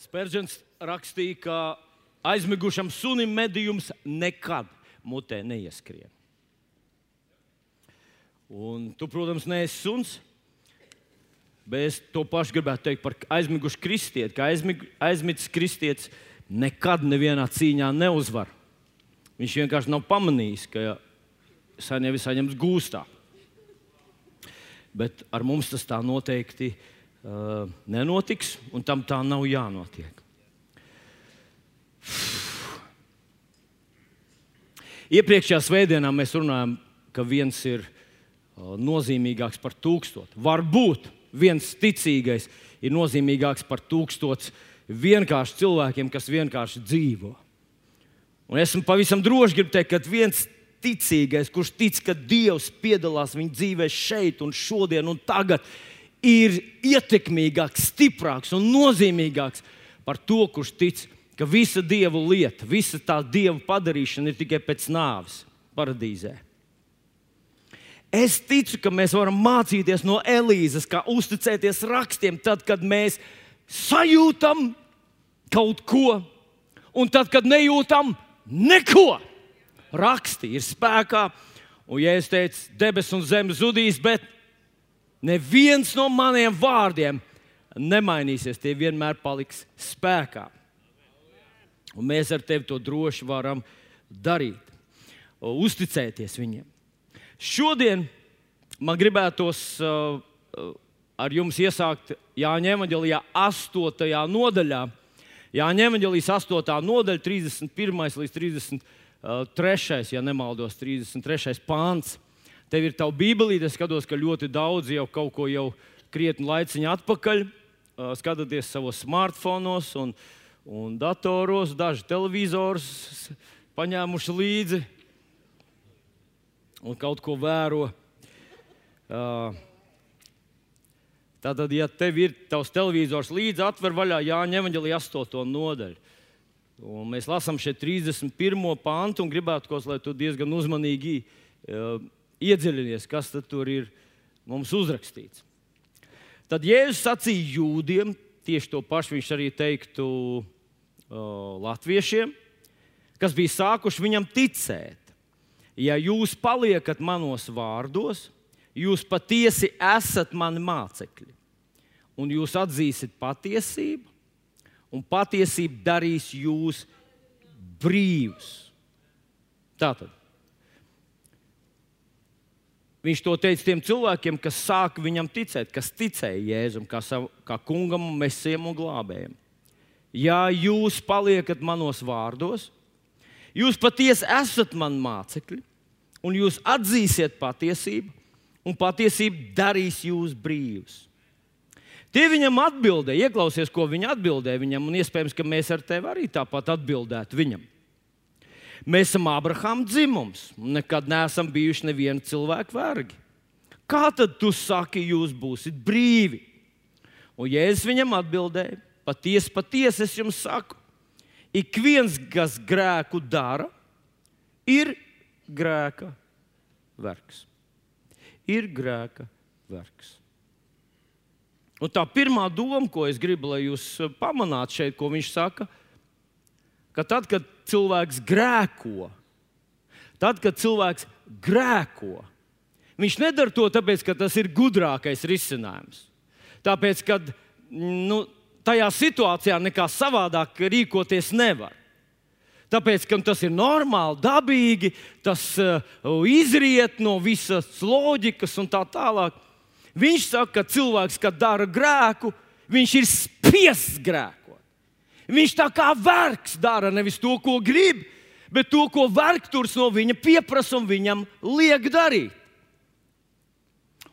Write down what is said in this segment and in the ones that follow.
Spērģents rakstīja, ka aizmigušam sunim medījums nekad mutē neieskrien. Un tu, protams, neesi suns, bet es to pašu gribētu teikt par aizmigušu kristieti. Ka aizmig, aizmigs kristietis nekad nevienā cīņā neuzvar. Viņš vienkārši nav pamanījis, ka sen jau ir saņemts gūstā. Bet ar mums tas tā noteikti uh, nenotiks, un tam tā nav jānotiek. Iepriekšējā svētdienā mēs runājām, ka viens ir nozīmīgāks par tūkstotu. Varbūt viens ticīgais ir nozīmīgāks par tūkstotu vienkārši cilvēkiem, kas vienkārši dzīvo. Un esmu pavisam droši gribu teikt, ka viens ticīgais, kurš tic, ka Dievs piedalās viņa dzīvē šeit un šodien un tagad, ir ietekmīgāks, stiprāks un nozīmīgāks par to, kurš tic, ka visa Dieva lieta, visa tā Dieva padarīšana ir tikai pēc nāves paradīzē. Es ticu, ka mēs varam mācīties no Elīzes, kā uzticēties rakstiem, tad, kad mēs sajūtam kaut ko, un tad, kad nejūtam neko raksti ir spēkā. Un, ja es teicu, debesis un zeme zudīs, bet neviens no maniem vārdiem nemainīsies, tie vienmēr paliks spēkā. Un mēs ar tevi to droši varam darīt, uzticēties viņiem. Šodien man gribētos uh, ar jums iesākt Jāņa Evanģelijā, 8. nodaļā. Jāņa Evanģelijas 8. nodaļa, 31. līdz 30. Uh, ja nemaldos, 33. pāns. Tev ir tā bībelīte, es skatos, ka ļoti daudz jau kaut ko jau krietni laiciņu atpakaļ. Skatoties savos smartphones un, un datoros, daži televizorus paņēmuši līdzi un kaut ko vēro. Tātad, ja tev ir tavs televizors līdzi, atver vaļā Jāņa Evanģelija 8. nodaļu. Un mēs lasām šeit 31. pāntu un gribētu, kos, lai tu diezgan uzmanīgi uh, iedziļinies, kas tur ir mums uzrakstīts. Tad Jēzus sacīja jūdiem, tieši to pašu viņš arī teiktu uh, latviešiem, kas bija sākuši viņam ticēt. Ja jūs paliekat manos vārdos, jūs patiesi esat mani mācekļi, un jūs atzīsiet patiesību, un patiesība darīs jūs brīvus. Tātad. Viņš to teica tiem cilvēkiem, kas sāka viņam ticēt, kas ticēja Jēzum, kā, savu, kā kungam, mesijam un glābējam. Ja jūs paliekat manos vārdos, jūs patiesi esat mani mācekļi, un jūs atzīsiet patiesību, un patiesība darīs jūs brīvus. Tie viņam atbildēja, ieklausies, ko viņi atbildēja viņam, un iespējams, ka mēs ar tevi arī tāpat atbildētu viņam. Mēs esam Abrahama dzimums, nekad neesam bijuši neviena cilvēka vergi. Kā tad tu saki, jūs būsiet brīvi? Un Jēzus viņam atbildēja, patiesi, patiesi es jums saku, ik viens, kas grēku dara, ir grēka vergs. Ir grēka vergs. Un tā pirmā doma, ko es gribu, lai jūs pamanātu šeit, ko viņš saka, ka tad, kad cilvēks grēko, tad, kad cilvēks grēko, viņš nedara to tāpēc, ka tas ir gudrākais risinājums. Tāpēc, ka nu, tajā situācijā nekā savādāk rīkoties nevar. Tāpēc, ka tas ir normāli, dabīgi, tas uh, izriet no visas loģikas un tā tālāk. Viņš saka, ka cilvēks, kad dara grēku, viņš ir spiests grēkot. Viņš tā kā vergs dara nevis to, ko grib, bet to, ko vergturs no viņa pieprasa un viņam liek darīt.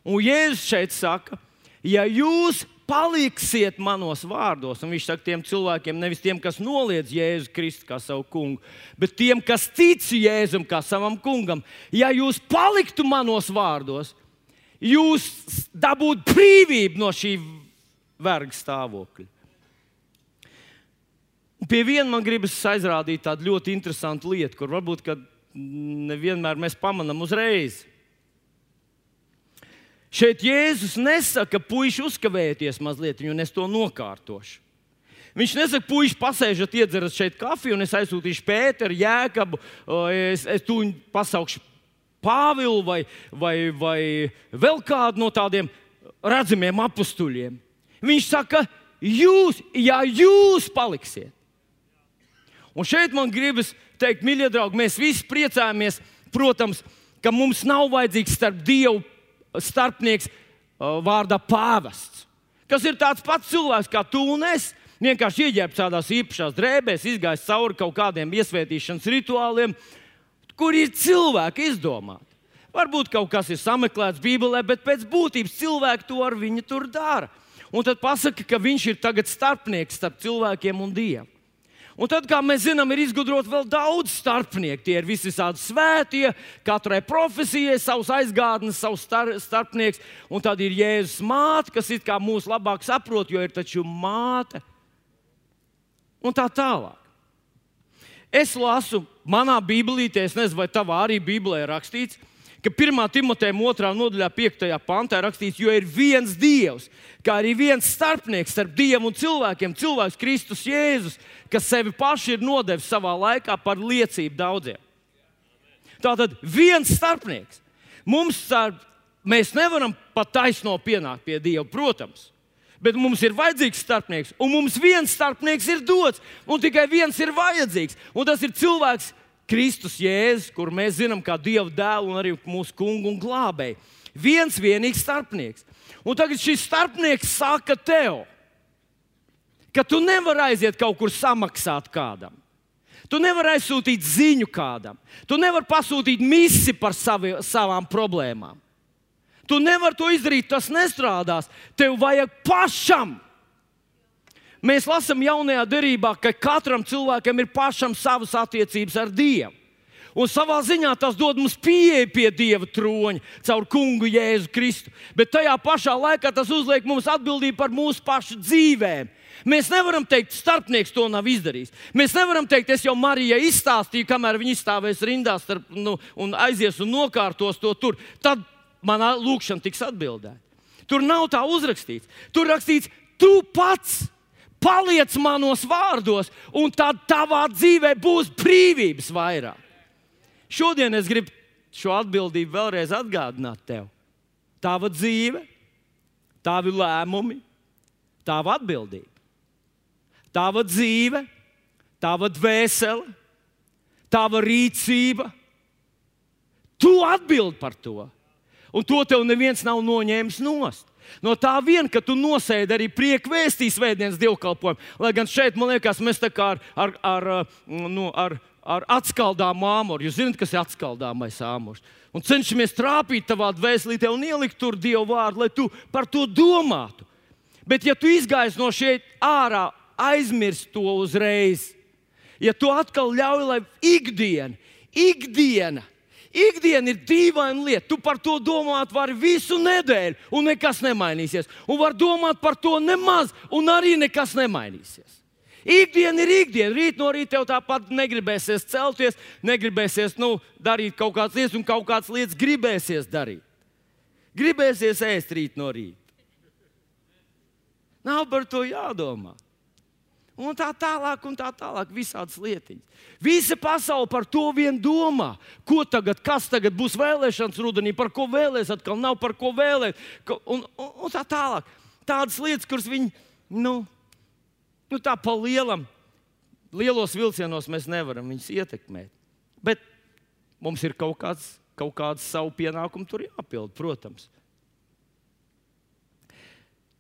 Un Jēzus šeit saka, ja jūs paliksiet manos vārdos, un viņš saka tiem cilvēkiem, nevis tiem, kas noliedz Jēzu Kristu kā savu kungu, bet tiem, kas tic Jēzum kā savam kungam, ja jūs paliktu manos vārdos, jūs dabūtu brīvību no šī verga stāvokļa. Pie viena man gribas aizrādīt tādu ļoti interesantu lietu, kur varbūt nevienmēr mēs pamanām uzreiz. Šeit Jēzus nesaka, puiši, uzkavējieties mazliet, un es to nokārtošu. Viņš nesaka, puiši, pasēžat, iedzerat šeit kafiju, un es aizsūtīšu Pēteru, Jēkabu, es, es tu pasaukšu Pāvilu vai, vai, vai vēl kādu no tādiem redzamiem apstuļiem. Viņš saka, jūs, ja jūs paliksiet. Un šeit man gribas teikt, mīļie draugi, mēs visi priecājamies, protams, ka mums nav vajadzīgs starp Dievu starpnieks vārdā pāvests, kas ir tāds pats cilvēks kā tu un es vienkārši ieģērbts tādās īpašās drēbēs, izgājis cauri kaut kādiem iesvētīšanas rituāliem, kur ir cilvēki izdomāti. Varbūt kaut kas ir sameklēts Bībelē, bet pēc būtības cilvēki to ar viņu tur dara. Un tad pasaka, ka viņš ir tagad starpnieks starp cilvēkiem un Dievu. Un tad, kā mēs zinām, ir izgudrot vēl daudz starpnieku. Tie ir visi tādi svētie, katrai profesijai savs aizgādnes, savs star starpnieks. Un tad ir Jēzus māte, kas it kā mūs labāk saprot, jo ir taču māte un tā tālāk. Es lasu, manā Bībelītē, es nezinu, vai tavā arī Bībelē rakstīts, ka 1. Timoteja 2. nodaļā, 5. pantā rakstīts, jo ir viens Dievs, kā arī viens starpnieks starp Dievu un cilvēkiem, cilvēks Kristus Jēzus, kas sevi paši ir nodevis savā laikā par liecību daudziem. Tātad viens starpnieks. Mums starp, mēs nevaram pat taisno pienākt pie Dieva, protams. Bet mums ir vajadzīgs starpnieks, un mums viens starpnieks ir dots, un tikai viens ir vajadzīgs. Un tas ir cilvēks, Kristus Jēzus, kur mēs zinām, kā Dieva dēlu un arī mūsu kungu un glābēju. Viens vienīgs starpnieks. Un tagad šis starpnieks saka tev, ka tu nevari aiziet kaut kur samaksāt kādam. Tu nevari aizsūtīt ziņu kādam. Tu nevari pasūtīt misi par savi, savām problēmām. Tu nevari to izdarīt, tas nestrādās. Tev vajag pašam. Mēs lasām jaunajā derībā, ka katram cilvēkam ir pašam savas attiecības ar Dievu. Un savā ziņā tas dod mums pieeju pie Dieva troņa caur kungu Jēzu Kristu. Bet tajā pašā laikā tas uzliek mums atbildību par mūsu pašu dzīvēm. Mēs nevaram teikt, starpnieks to nav izdarījis. Mēs nevaram teikt, es jau Marijai izstāstīju, kamēr viņa izstāvēs rindā starp, nu, un aizies un nokārtos to tur. Tad manā lūkšanā tiks atbildēta. Tur nav tā uzrakstīts. Tur rakstīts, tu pats paliec manos vārdos, un tad tavā dzīvē būs brīvības vairāk. Šodien es gribu šo atbildību vēlreiz atgādināt tev. Tava dzīve, tavi lēmumi, tava atbildība. Tava dzīve, tava dvēsele, tava rīcība. Tu atbild par to un to tev neviens nav noņēmis nost. No tā vien, ka tu nosēdi arī prieku vēstīs vēdienas dievkalpojumu, lai gan šeit, man liekas, mēs tā kā ar, ar, ar, nu, ar, ar atskaldām āmuru. Jūs zināt, kas ir atskaldāmais āmurs. Un cenšamies trāpīt tavā dvēselītē un ielikt tur dievu vārdu, lai tu par to domātu. Bet, ja tu izgājies no šeit ārā, aizmirsti to uzreiz, ja tu atkal ļauj, lai ikdiena, ikdiena, Ikdiena ir dīvaina lieta. Tu par to domāt vari visu nedēļu, un nekas nemainīsies. Un var domāt par to nemaz, un arī nekas nemainīsies. Ikdiena ir ikdiena. Rīt no rīta tev tāpat negribēsies celties, negribēsies nu, darīt kaut kādas lietas, un kaut kādas lietas gribēsies darīt. Gribēsies ēst rīt no rīta. Nav par to jādomā un tā tālāk, un tā tālāk, visādas lietas. Visa pasaule par to vien domā. Ko tagad, kas tagad būs vēlēšanas rudenī, par ko vēlēs, atkal nav par ko vēlēt, un, un, un tā tālāk. Tādas lietas, kuras viņi, nu, nu tā pa lielam, lielos vilcienos mēs nevaram viņus ietekmēt. Bet mums ir kaut kāds, kaut kāds savu pienākumu tur jāpild, protams.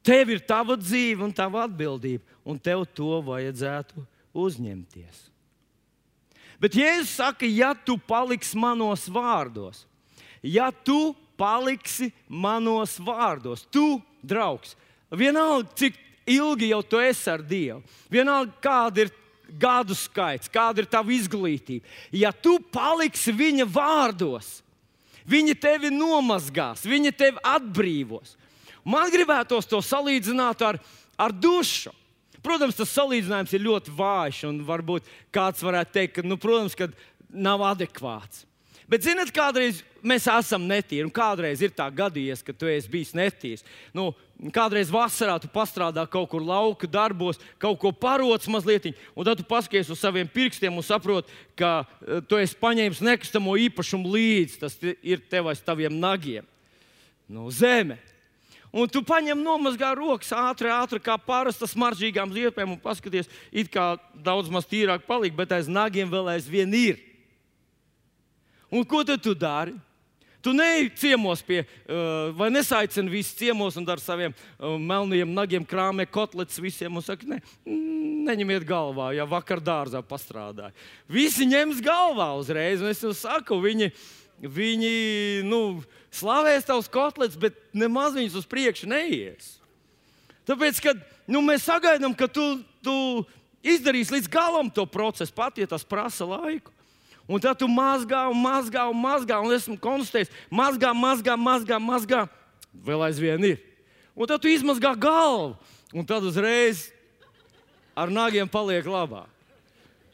Tev ir tava dzīve un tava atbildība, un tev to vajadzētu uzņemties. Bet Jēzus saka, ja tu paliksi manos vārdos, ja tu paliksi manos vārdos, tu, draugs, vienalga, cik ilgi jau tu esi ar Dievu, vienalga, kāda ir gadu skaits, kāda ir tava izglītība, ja tu paliksi viņa vārdos, viņi tevi nomazgās, viņi tevi atbrīvos. Man gribētos to salīdzināt ar, ar dušu. Protams, tas salīdzinājums ir ļoti vājš, un varbūt kāds varētu teikt, ka, nu, protams, ka nav adekvāts. Bet, zinot, kādreiz mēs esam netīri, un kādreiz ir tā gadījies, ka tu esi bijis netīrs. Nu, kādreiz vasarā tu pastrādā kaut kur lauka darbos, kaut ko parots mazliet, un tad tu paskaties uz saviem pirkstiem un saproti, ka uh, tu esi paņēmis nekustamo īpašumu līdzi. Tas ir tev aiz taviem nagiem. Nu, zeme. Un tu paņem nomazgā rokas ātri, ātri kā parasta smaržīgām ziepēm un paskaties, it kā daudz maz tīrāk paliek, bet aiz nagiem vēl aizvien ir. Un ko tad tu dari? Tu neej ciemos pie, uh, vai nesaicini visus ciemos un ar saviem uh, melniem nagiem krāmē kotletes visiem un saka, ne, neņemiet galvā, ja vakar dārzā pastrādāja. Visi ņems galvā uzreiz, un es jums saku, viņi, viņi nu, slavēs tavus kotletes, bet nemaz viņus uz priekšu neies. Tāpēc, kad nu, mēs sagaidām, ka tu, tu izdarīsi līdz galam to procesu, pat ja tas prasa laiku. Un tad tu mazgā, un mazgā, un mazgā, un esmu konstatējis, mazgā, mazgā, mazgā, mazgā. Vēl aizvien ir. Un tad tu izmazgā galvu, un tad uzreiz ar nagiem paliek labāk.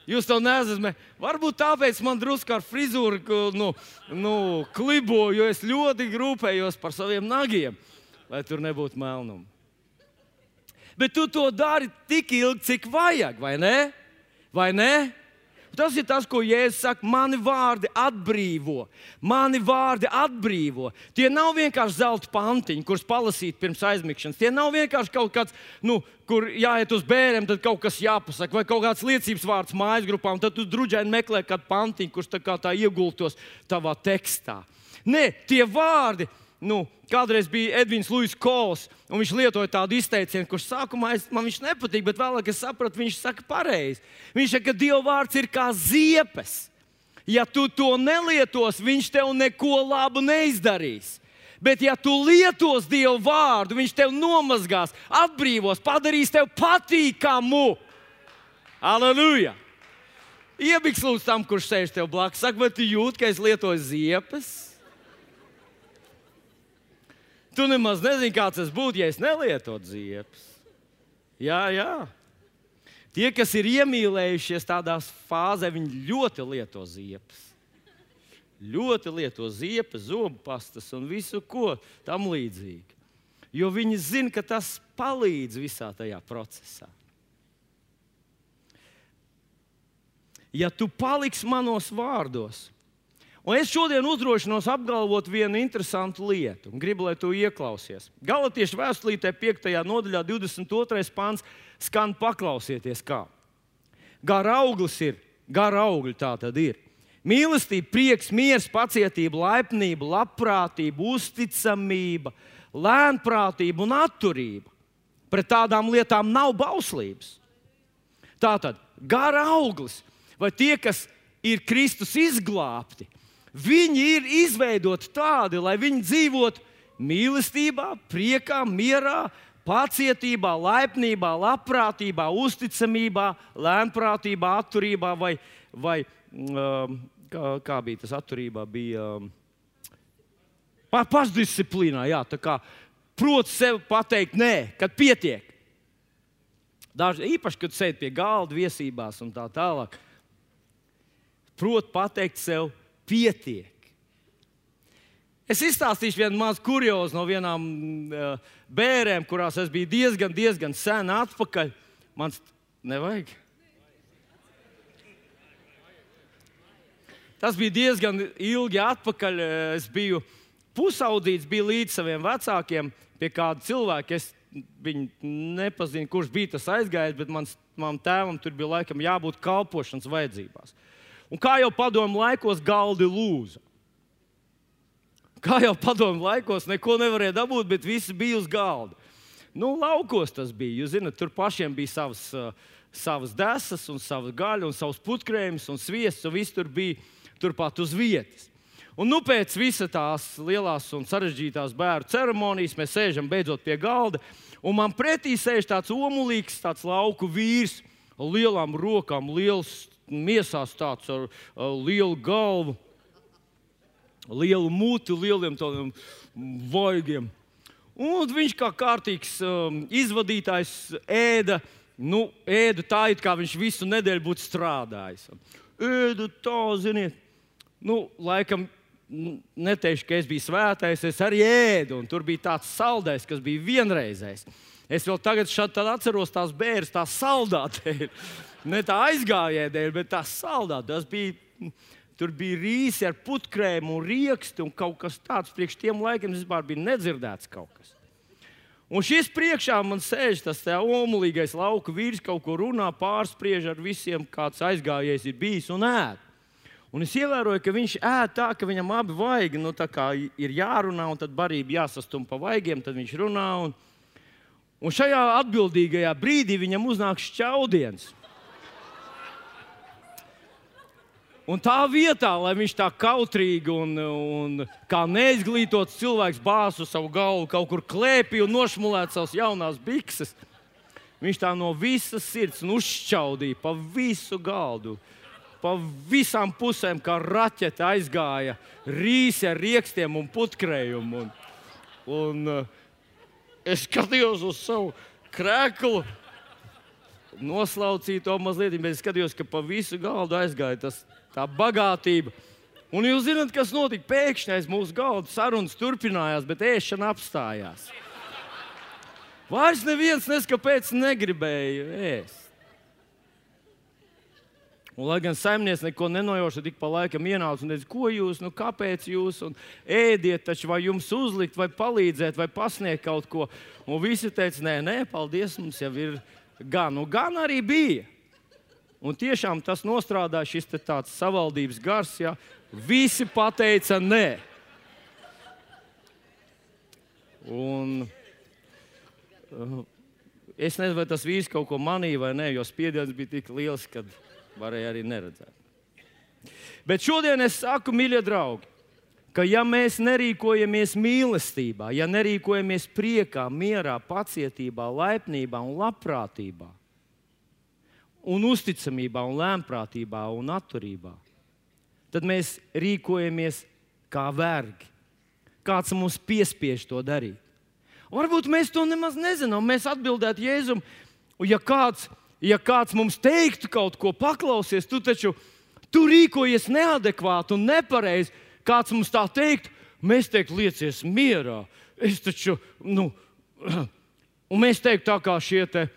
Jūs to nezināt. Varbūt tāpēc man drusku ar frizūru nu, nu, kliboju, jo es ļoti rūpējos par saviem nagiem, lai tur nebūtu melnuma. Bet tu to dari tik ilgi, cik vajag, vai ne? Vai ne? Tas ir tas, ko Jēzus saka. Mani vārdi atbrīvo. Mani vārdi atbrīvo. Tie nav vienkārši zelta pantiņi, kurus palasīt pirms aizmigšanas. Tie nav vienkārši kaut kāds, nu, kur jāiet uz bērniem, tad kaut kas jāpasaka, vai kaut kāds liecības vārds mājas grupā, un tad tu drudžēni meklē kādu pantiņu, kurš tā kā tā iegultos tavā tekstā. Nē, tie vārdi nu, kādreiz bija Edvins Lūsis Kols, un viņš lietoja tādu izteicienu, kurš sākumā es, man viņš nepatīk, bet vēlāk es sapratu, viņš saka pareizi. Viņš saka, ka Dieva vārds ir kā ziepes. Ja tu to nelietos, viņš tev neko labu neizdarīs. Bet, ja tu lietos Dieva vārdu, viņš tev nomazgās, atbrīvos, padarīs tevi patīkamu. Aleluja! Iebiks lūdzu tam, kurš sēž tev blakus. Saka, vai tu jūti, ka es lietoju ziepes? Tu nemaz nezini, kāds tas būtu, ja es nelietotu ziepes. Jā, jā. Tie, kas ir iemīlējušies tādā fāzē, viņi ļoti lieto ziepes. Ļoti lieto ziepes, zobu pastas un visu ko tam līdzīgu. Jo viņi zina, ka tas palīdz visā tajā procesā. Ja tu paliksi manos vārdos, Un es šodien uzdrošinos apgalvot vienu interesantu lietu, un gribu, lai tu ieklausies. Galatiešu vēstulītē, 5. nodaļā, 22. pāns, skan paklausieties, kā. Gara auglis ir, gara augļi tā tad ir. Mīlestība, prieks, miers, pacietība, laipnība, labprātība, uzticamība, lēnprātība un atturība. Pret tādām lietām nav bauslības. Tātad, gara auglis vai tie, kas ir Kristus izglābti, Viņi ir izveidoti tādi, lai viņi dzīvotu mīlestībā, priekā, mierā, pacietībā, laipnībā, labprātībā, uzticamībā, lēnprātībā, atturībā vai, vai um, kā, kā bija tas atturībā, bija um, pašdisciplīnā. Jā, kā prot sev pateikt nē, kad pietiek. Daži, īpaši, kad sēž pie galda viesībās un tā tālāk, prot pateikt sev pietiek. Es izstāstīšu vienu mazu kuriozu no vienām uh, bērniem, kurās es biju diezgan, diezgan sen atpakaļ. Mans nevajag. Tas bija diezgan ilgi atpakaļ. Es biju pusaudīts, biju līdz saviem vecākiem pie kāda cilvēka. Es viņu nepazinu, kurš bija tas aizgājis, bet mans, manam tēvam tur bija laikam jābūt kalpošanas vajadzībās. Un kā jau padomu laikos, galdi lūza. Kā jau padomu laikos, neko nevarēja dabūt, bet viss bija uz galda. Nu, laukos tas bija. Jūs zināt, tur pašiem bija savas, uh, savas desas, un savas gaļas, un savs putekļs un sviests, un viss tur bija turpat uz vietas. Un nu, pēc visas tās lielās un sarežģītās bērnu ceremonijas mēs sēžam beidzot pie galda, un man pretī sēž tāds omulīgs, tāds lauku vīrs, ar lielām rokām, liels miesās tāds ar, lielu galvu, lielu muti, lieliem tādiem vaigiem. Un viņš kā kārtīgs um, izvadītājs ēda, nu, ēda tā, it kā viņš visu nedēļu būtu strādājis. Ēda tā, ziniet, nu, laikam, neteikšu, ka es biju svētais, es arī ēdu, un tur bija tāds saldais, kas bija vienreizējs. Es vēl tagad atceros tās bērnas, tā saldā dēļ. Ne tā aizgājēja dēļ, bet tā saldā. Tas bija, tur bija rīsi ar putkrēmu un riekstu un kaut kas tāds. Priekš tiem laikiem vispār bija nedzirdēts kaut kas. Un šis priekšā man sēž tas omulīgais lauka vīrs, kaut ko runā, pārspriež ar visiem, kāds aizgājējis ir bijis un ēd. Un es ievēroju, ka viņš ēd tā, ka viņam abi vaigi nu, ir jārunā, un tad barība jāsastum pa vaigiem, tad viņš runā. Un, Un šajā atbildīgajā brīdī viņam uznāk šķaudiens. Un tā vietā, lai viņš tā kautrīgi un, un kā neizglītots cilvēks bāzu savu galvu kaut kur klēpī un nošmulētu savas jaunās bikses, viņš tā no visas sirds uzšķaudīja pa visu galdu. Pa visām pusēm, kā raķete aizgāja rīsi ar rīkstiem un putkrējumu. Un, un, uh, Es skatījos uz savu krēklu, noslaucīju to mazliet, bet es skatījos, ka pa visu galdu aizgāja tas, tā bagātība. Un jūs zināt, kas notika? Pēkšņi aiz mūsu galda sarunas turpinājās, bet ēšana apstājās. Vairs neviens neskapēc negribēja ēst. Un, lai gan saimnieks neko nenojauša, tik pa laikam ienāca un teica, ko jūs, nu, kāpēc jūs ēdiet, taču vai jums uzlikt, vai palīdzēt, vai pasniegt kaut ko. Un visi teica, nē, nē, paldies, mums jau ir gan. Un gan arī bija. Un tiešām tas nostrādāja šis tāds savaldības gars, ja visi pateica nē. Un, uh, es nezinu, vai tas vīrs kaut ko manīja vai nē, jo spiediens bija tik liels, ka varēja arī neredzēt. Bet šodien es saku, mīļie draugi, ka ja mēs nerīkojamies mīlestībā, ja nerīkojamies priekā, mierā, pacietībā, laipnībā un labprātībā, un uzticamībā, un lēmprātībā un atturībā, tad mēs rīkojamies kā vergi. Kāds mums piespiež to darīt? Varbūt mēs to nemaz nezinām. Mēs atbildētu Jēzum, ja kāds ja kāds mums teiktu kaut ko, paklausies, tu taču tu rīkojies neadekvāti un nepareizi. Kāds mums tā teikt, mēs teiktu, liecies mierā. Es taču, nu, un mēs teiktu, tā kā šie te,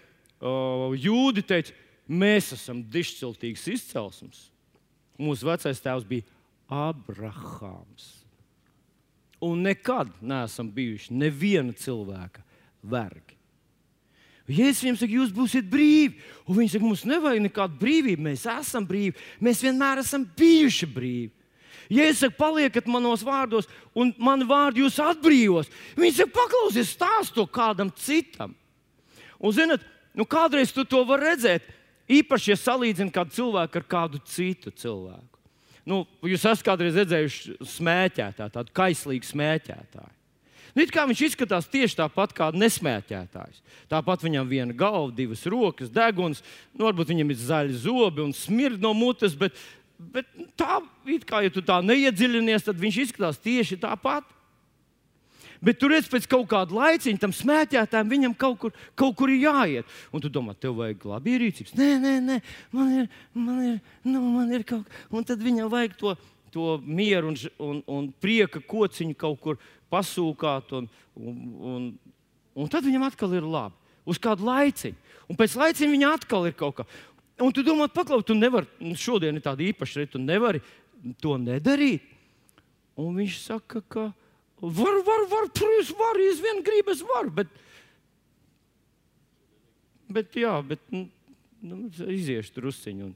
uh, jūdi teica, mēs esam dišciltīgas izcelsmes. Mūsu vecais tēvs bija Abrahāms. Un nekad neesam bijuši neviena cilvēka vergi. Jēzus viņiem saka, jūs būsiet brīvi. Un viņi saka, mums nevajag nekādu brīvību, mēs esam brīvi. Mēs vienmēr esam bijuši brīvi. Jēzus saka, palieciet manos vārdos, un mani vārdi jūs atbrīvos. Viņi saka, paklausies, stāst to kādam citam. Un, zinot, nu, kādreiz tu to vari redzēt, īpaši, ja salīdzini kādu cilvēku ar kādu citu cilvēku. Nu, jūs esat kādreiz redzējuši smēķētāju, tādu kaislīgu smēķētāju. Nu, kā viņš izskatās tieši tāpat kā nesmēķētājs. Tāpat viņam viena galva, divas rokas, deguns, nu, varbūt viņam ir zaļi zobi un smird no mutes, bet, bet tā, kā ja tu tā neiedziļinies, tad viņš izskatās tieši tāpat. Bet tur redz, pēc kaut kāda laiciņa tam smēķētājam viņam kaut kur, kaut kur ir jāiet. Un tu domā, tev vajag labi rīcības. Nē, nē, nē, man ir, man ir, nu, man ir kaut kas. Un tad viņam vajag to, to mieru un, un, un prieka kociņu kaut kur pasūkāt, un, un, un, un tad viņam atkal ir labi. Uz kādu laiciņu. Un pēc laiciņa viņa atkal ir kaut kā. Un tu domā, paklau, tu nevari, nu, šodien ir tāda īpaša rīta, tu nevari to nedarīt. Un viņš saka, ka var, var, var, protams, var, es vien gribu, es varu. Bet, bet jā, bet nu, nu iziešu drusciņu.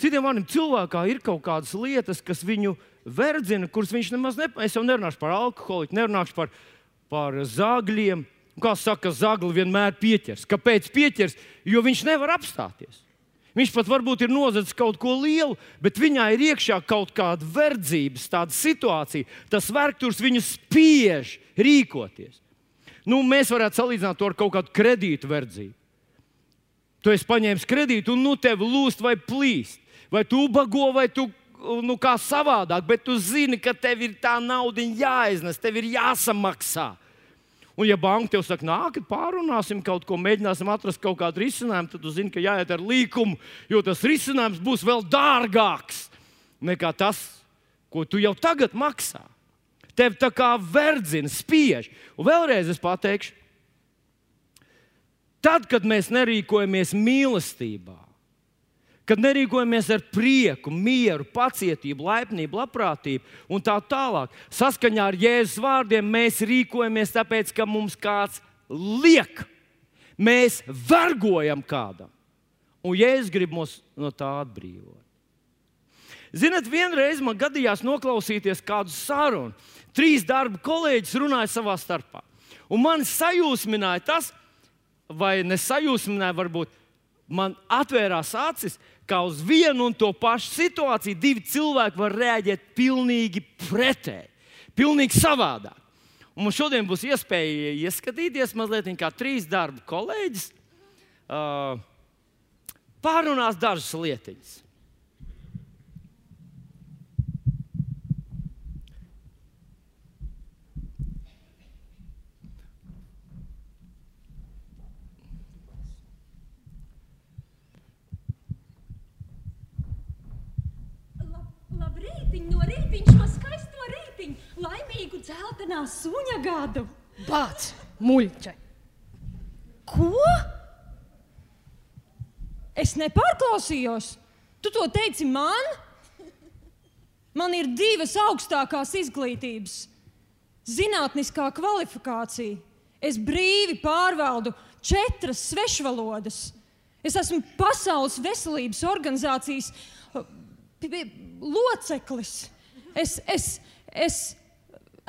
Citiem vārdiem, cilvēkā ir kaut kādas lietas, kas viņu verdzina, kuras viņš nemaz nepazīst. Es jau nerunāšu par alkoholu, nerunāšu par, par zāģiem. Kā saka, zagli vienmēr pieķers. Kāpēc pieķers? Jo viņš nevar apstāties. Viņš pat varbūt ir nozadzis kaut ko lielu, bet viņā ir iekšā kaut kāda verdzības, tāda situācija. Tas vergturs viņu spiež rīkoties. Nu, mēs varētu salīdzināt to ar kaut kādu kredītu verdzību. Tu esi paņēmis kredītu, un nu tev lūst vai plīst. Vai tu ubago, vai tu nu, kā savādāk, bet tu zini, ka tev ir tā nauda jāiznes, tev ir jāsamaksā. Un, ja banka tev saka, nākat, pārunāsim kaut ko, mēģināsim atrast kaut kādu risinājumu, tad tu zini, ka jāiet ar līkumu, jo tas risinājums būs vēl dārgāks nekā tas, ko tu jau tagad maksā. Tev tā kā verdzina, spiež. Un vēlreiz es pateikšu, tad, kad mēs nerīkojamies mīlestībā, kad nerīkojamies ar prieku, mieru, pacietību, laipnību, labprātību un tā tālāk, saskaņā ar Jēzus vārdiem mēs rīkojamies tāpēc, ka mums kāds liek. Mēs vergojam kādam. Un Jēzus grib mūs no tā atbrīvot. Ziniet, vienreiz man gadījās noklausīties kādu sarunu. Trīs darba kolēģis runāja savā starpā. Un man sajūsmināja tas, vai nesajūsmināja, varbūt man atvērās acis, ka uz vienu un to pašu situāciju divi cilvēki var reaģēt pilnīgi pretēji, pilnīgi savādāk. Un mums šodien būs iespēja ieskatīties mazliet kā trīs darba kolēģis. Uh, pārunās dažas lietas. Dzeltenā suņa gadu. Bāc, muļķe! Ko? Es nepārklausījos. Tu to teici man? Man ir divas augstākās izglītības. Zinātniskā kvalifikācija. Es brīvi pārvaldu četras svešvalodas. Es esmu Pasaules veselības organizācijas loceklis. Es, es, es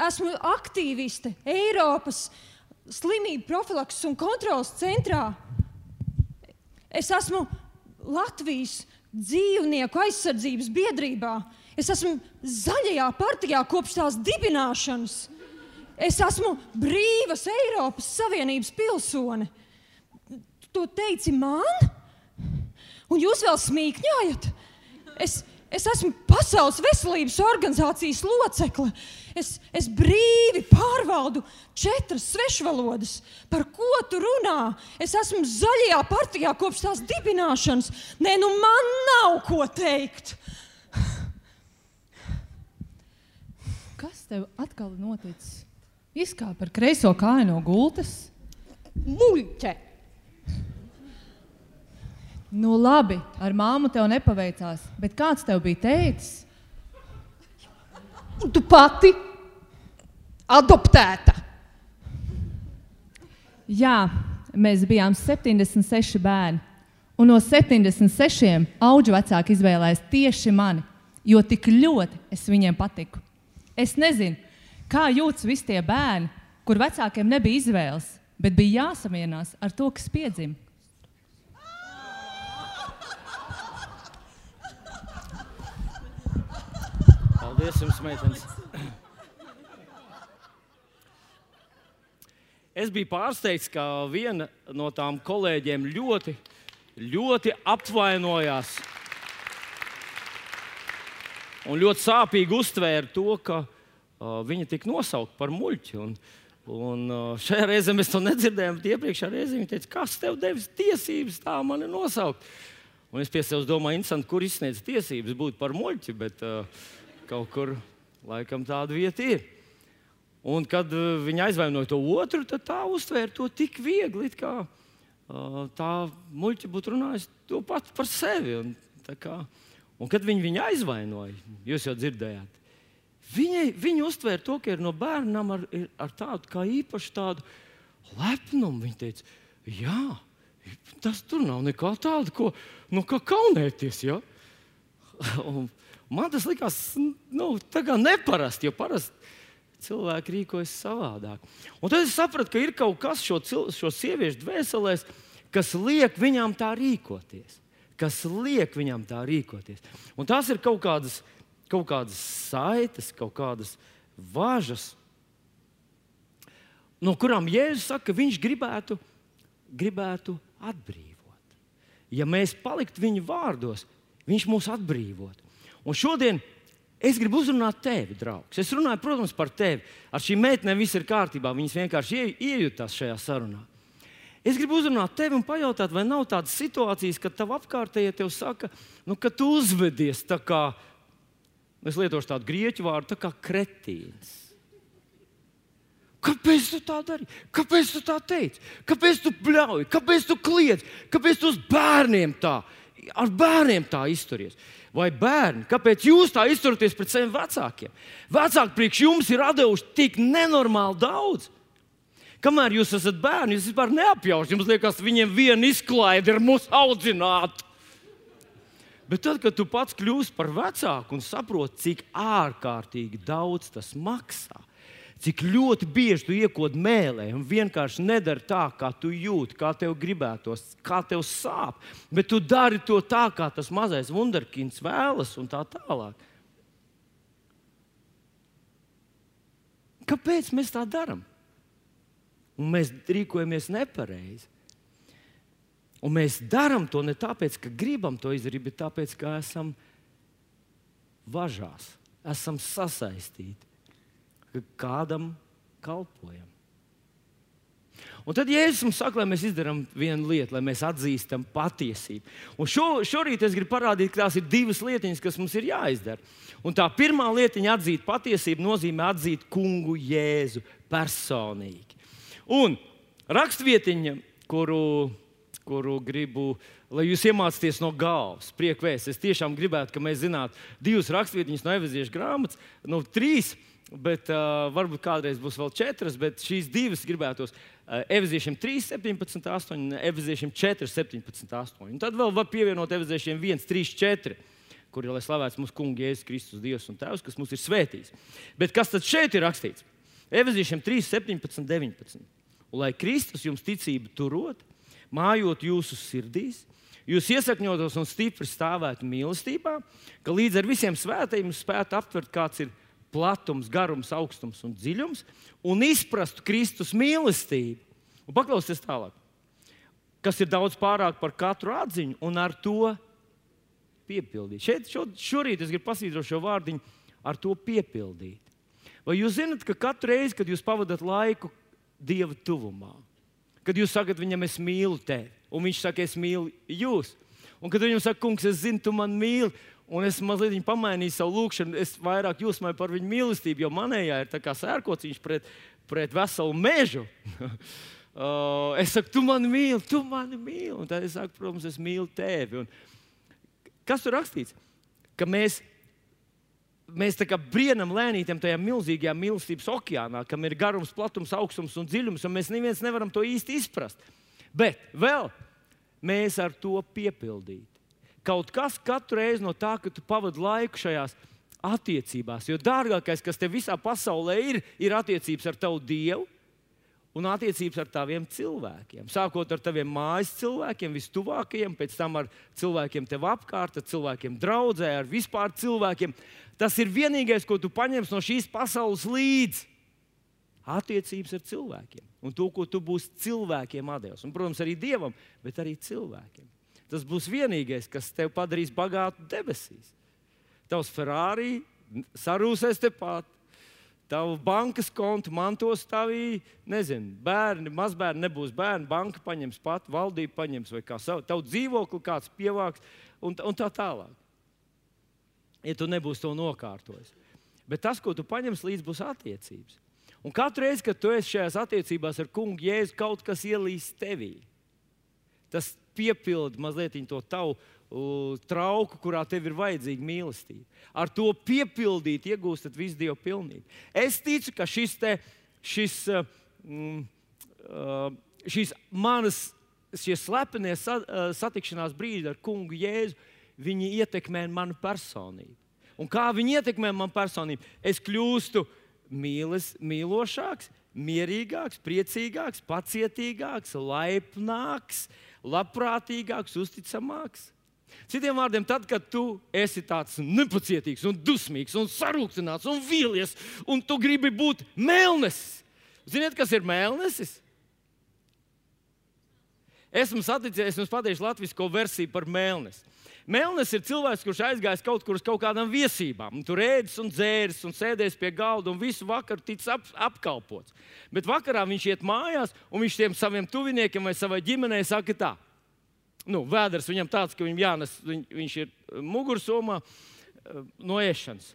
esmu aktīviste Eiropas slimību profilakses un kontrolas centrā. Es esmu Latvijas dzīvnieku aizsardzības biedrībā. Es esmu zaļajā partijā kopš tās dibināšanas. Es esmu brīvas Eiropas Savienības pilsone. To teici man? Un jūs vēl smīkņājat? Es, Es esmu Pasaules veselības organizācijas locekle. Es, es brīvi pārvaldu četras svešvalodas. Par ko tu runā? Es esmu zaļajā partijā kopš tās dibināšanas. Nē, nu man nav ko teikt. Kas tev atkal noticis? Izkāpa ar kreiso kāju no gultas? Muļķe! Nu, labi, ar māmu tev nepaveicās, bet kāds tev bija teicis? Tu pati adoptēta. Jā, mēs bijām 76 bērni. Un no 76 auga vecāki izvēlējās tieši mani, jo tik ļoti es viņiem patiku. Es nezinu, kā jūtas visi tie bērni, kur vecākiem nebija izvēles, bet bija jāsamierinās ar to, kas piedzima. Paldies jums, meitenes! Es biju pārsteigts, ka viena no tām kolēģiem ļoti, ļoti apvainojās un ļoti sāpīgi uztvēra to, ka uh, viņa tika nosaukta par muļķi. Un, un, uh, šajā reizē mēs to nedzirdējām, bet iepriekšējā reizē viņa teica, kas tev devis tiesības tā mani nosaukt. Un es pie sevis domāju, kur izsniedz tiesības būt par muļķi. Bet, uh, Kaut kur laikam tāda vieta ir. Un kad uh, viņa aizvainoja to otru, tad tā uztvēra to tik viegli, kā uh, tā muļķa būtu runājusi to pati par sevi. Un, kā, un kad viņi viņu aizvainoja, jūs jau dzirdējāt, viņa, viņa uztvēra to, ka ir no bērnam ar, ar tādu kā īpašu tādu lepnumu. Viņa teica, jā, tas tur nav nekā tāda, ko nu, kaunēties. Ja? un, Man tas likās nu, neparasti, jo parasti cilvēki rīkojas savādāk. Un tad es sapratu, ka ir kaut kas šo, šo sieviešu dvēselēs, kas liek viņām tā rīkoties. Kas liek viņām tā rīkoties. Un tās ir kaut kādas, kaut kādas saites, kaut kādas važas, no kurām Jēzus saka, ka viņš gribētu, gribētu atbrīvot. Ja mēs paliktu viņa vārdos, viņš mūs atbrīvot. Un šodien es gribu uzrunāt tevi, draugs. Es runāju, protams, par tevi. Ar šīm meitenēm viss ir kārtībā. Viņas vienkārši iejutās šajā sarunā. Es gribu uzrunāt tevi un pajautāt, vai nav tādas situācijas, kad tev apkārtējie tev saka, nu, ka tu uzvedies tā kā, Es lietošu tādu grieķu vārdu, tā kā kretīns. Kāpēc tu tā dari? Kāpēc tu tā teici? Kāpēc tu bļauj? Kāpēc tu kliedz? Kāpēc tu uz bērniem tā? Ar bērniem tā izturies. Vai bērni, kāpēc jūs tā izturaties pret saviem vecākiem? Vecāki priekš jums ir devuši tik nenormāli daudz. Kamēr jūs esat bērni, jūs vispār neapjausat. Jums liekas, viņiem viena izklaide ir mūsu audzināt. Bet tad, kad tu pats kļūsi par vecāku un saproti, cik ārkārtīgi daudz tas maksā, cik ļoti bieži tu iekod mēlē un vienkārši nedari tā, kā tu jūti, kā tev gribētos, kā tev sāp, bet tu dari to tā, kā tas mazais wunderkins vēlas un tā tālāk. Kāpēc mēs tā darām? Mēs rīkojamies nepareizi. Un mēs darām to ne tāpēc, ka gribam to izdarīt, bet tāpēc, ka esam važās, esam sasaistīti, ka kādam kalpojam. Un tad Jēzus mums saka, lai mēs izdarām vienu lietu, lai mēs atzīstam patiesību. Un šo, šorīt es gribu parādīt, ka tās ir divas lietiņas, kas mums ir jāizdara. Un tā pirmā lietiņa, atzīt patiesību, nozīmē atzīt kungu Jēzu personīgi. Un rakstvietiņa, kuru kuru gribu, lai jūs iemācāties no galvas. Priekvēs. Es tiešām gribētu, lai mēs zinātu divas raksturvietiņas no Evaņģēlijas grāmatas, nu, trīs. Bet uh, varbūt kādreiz būs vēl četras, bet šīs divas gribētos. Uh, Evaņģēliem 3, 17, 8, un Evaņģēliem 4, 17, 8. Un tad vēl var pievienot Evaņģēliem 1, 3, 4, kur ir lai slavēts mūsu Kungs, Jēzus Kristus, Dievs un Tēvs, kas mums ir svētījis. Bet kas tad šeit ir rakstīts? Evaņģēliem 3, 17, 19. Un lai Kristus jums ticību turot, mājot jūsu sirdīs, jūs iesakņotos un stipri stāvētu mīlestībā, ka līdz ar visiem svētajiem spētu aptvert, kāds ir platums, garums, augstums un dziļums, un izprastu Kristus mīlestību. Un paklausieties tālāk, kas ir daudz pārāk par katru atziņu, un ar to piepildīt. Šeit šo, šorīt es gribu pasvītrot šo vārdiņu, ar to piepildīt. Vai jūs zināt, ka katru reizi, kad jūs pavadat laiku Dieva tuvumā, Kad jūs sakat viņam, es mīlu tevi, un viņš saka, es mīlu jūs. Un kad viņam saka, kungs, es zinu, tu man mīli, un es mazliet pamainīju savu lūgšanu, es vairāk jūsmēju par viņu mīlestību, jo manējā ir tā kā sērkociņš pret, pret veselu mežu. uh, es saku, tu mani mīli, tu mani mīli. Un tad es saku, protams, es mīlu tevi. Un kas tur rakstīts? Ka mēs mēs tā kā brienam lēnītam tajā milzīgajā mīlestības okeānā, kam ir garums, platums, augstums un dziļums, un mēs neviens nevaram to īsti izprast. Bet vēl mēs ar to piepildīt. Kaut kas katru reizi no tā, ka tu pavadi laiku šajās attiecībās, jo dārgākais, kas te visā pasaulē ir, ir attiecības ar tavu Dievu un attiecības ar taviem cilvēkiem. Sākot ar taviem mājas cilvēkiem, vistuvākajiem, pēc tam ar cilvēkiem tev apkārt, ar cilvēkiem draudzē, ar vispār cilvēkiem. Tas ir vienīgais, ko tu paņemsi no šīs pasaules līdzi. Attiecības ar cilvēkiem un to, ko tu būsi cilvēkiem devis. Protams, arī dievam, bet arī cilvēkiem. Tas būs vienīgais, kas tev padarīs bagātu debesīs. Tavs Ferrari sarūsēs tepat, Tavu bankas kontu mantos tavī, nezinu, bērni, mazbērni nebūs bērni, banka paņems pat, valdība paņems vai kā savu. Tavu dzīvokli kāds pievāks un, un tā tālāk. Ja tu nebūsi to nokārtojis. Bet tas, ko tu paņemsi līdzi, būs attiecības. Un katru reizi, kad tu esi šajās attiecībās ar kungu jēzu, kaut kas ielīst tevī. Tas piepildi mazliet to tavu trauku, kurā tev ir vajadzīga mīlestība. Ar to piepildīt, iegūstat visu dievu pilnību. Es ticu, ka šis, te, šis, uh, uh, šīs manas šie slepenie uh, satikšanās brīži ar kungu Jēzu, viņi ietekmē manu personību. Un kā viņi ietekmē manu personību? Es kļūstu mīles, mīlošāks, mierīgāks, priecīgāks, pacietīgāks, laipnāks, labprātīgāks, uzticamāks. Citiem vārdiem, tad, kad tu esi tāds nepacietīgs, un dusmīgs, un sarūktināts un vīlies, un tu gribi būt mēlnesis. Ziniet, kas ir mēlnesis? Esmu saticies, es jums pateikšu latviešu versiju par mēlnesi. Mēlnis ir cilvēks, kurš aizgājis kaut kur uz kaut kādām viesībām. Tur ēdis un dzēris un sēdēs pie galda un visu vakaru ticis ap, apkalpots. Bet vakarā viņš iet mājās un viņš tiem saviem tuviniekiem vai savai ģimenei saka tā nu, vēders viņam tāds, ka viņam jānes, viņ, viņš ir mugursomā eh, no ēšanas.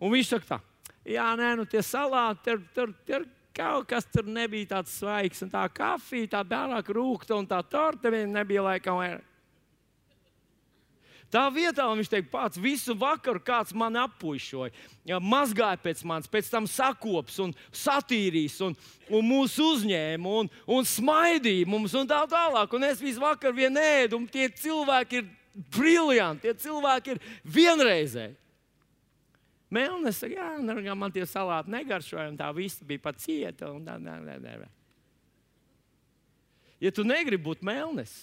Un viņš saka, tā, jā, nē, nu tie salāti, tur, tur, tur kaut kas tur nebija tāds svaigs, un tā kafija, tā pārāk rūkta, un tā torte nebija laikam vairāk. Tā vietā viņš teica, pats visu vakaru kāds man appušoja, ja, mazgāja pēc manis, pēc tam sakops un satīrīs, un, un mūs uzņēma un, un smaidīja mums un tā tālāk. Un es visu vakaru vien ēdu, un tie cilvēki ir briljanti, tie cilvēki ir vienreizēji. Melnis saka, jā, nu, man tie salāti negaršoja, un tā viss bija pat cieta. Tā, tā, tā, tā. Ja tu negribi būt melnis,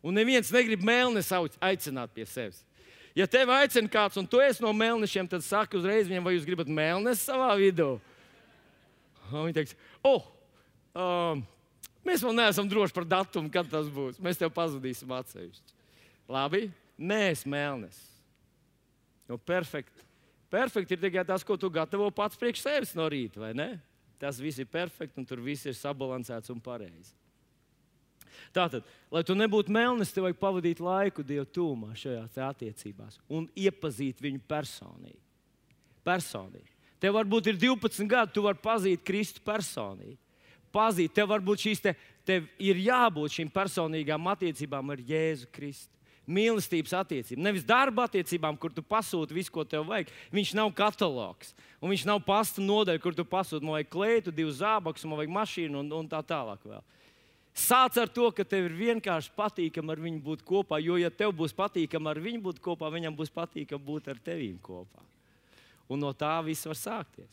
Un neviens negrib mēlnes aicināt pie sevis. Ja tevi aicina kāds, un tu esi no mēlnešiem, tad saki uzreiz viņam, vai jūs gribat mēlnes savā vidū. Un viņi teiks, oh, um, mēs vēl neesam droši par datumu, kad tas būs. Mēs tev pazudīsim atsevišķi. Labi, nē, es mēlnes. Nu, perfekti. Perfekti ir tikai tas, ko tu gatavo pats priekš sevis no rīta, vai ne? Tas viss ir perfekti, un tur viss ir sabalansēts un pareizi. Tātad, lai tu nebūtu melnis, tev vajag pavadīt laiku Dieva tūmā šajās attiecībās un iepazīt viņu personīgi. personīgi. Tev varbūt ir 12 gadi, tu vari pazīt Kristu personīgi. Pazīt, tev varbūt šīs te, tev ir jābūt šīm personīgām attiecībām ar Jēzu Kristu. Mīlestības attiecībām, nevis darba attiecībām, kur tu pasūti visu, ko tev vajag. Viņš nav katalogs, un viņš nav pasta nodaļa, kur tu pasūti man vajag kleitu, divus zābakus, man vajag mašīnu un, un tā tālāk. Vēl. Sāc ar to, ka tev ir vienkārši patīkami ar viņu būt kopā. Jo, ja tev būs patīkami ar viņu būt kopā, viņam būs patīkami būt ar tevīm kopā. Un no tā viss var sākties.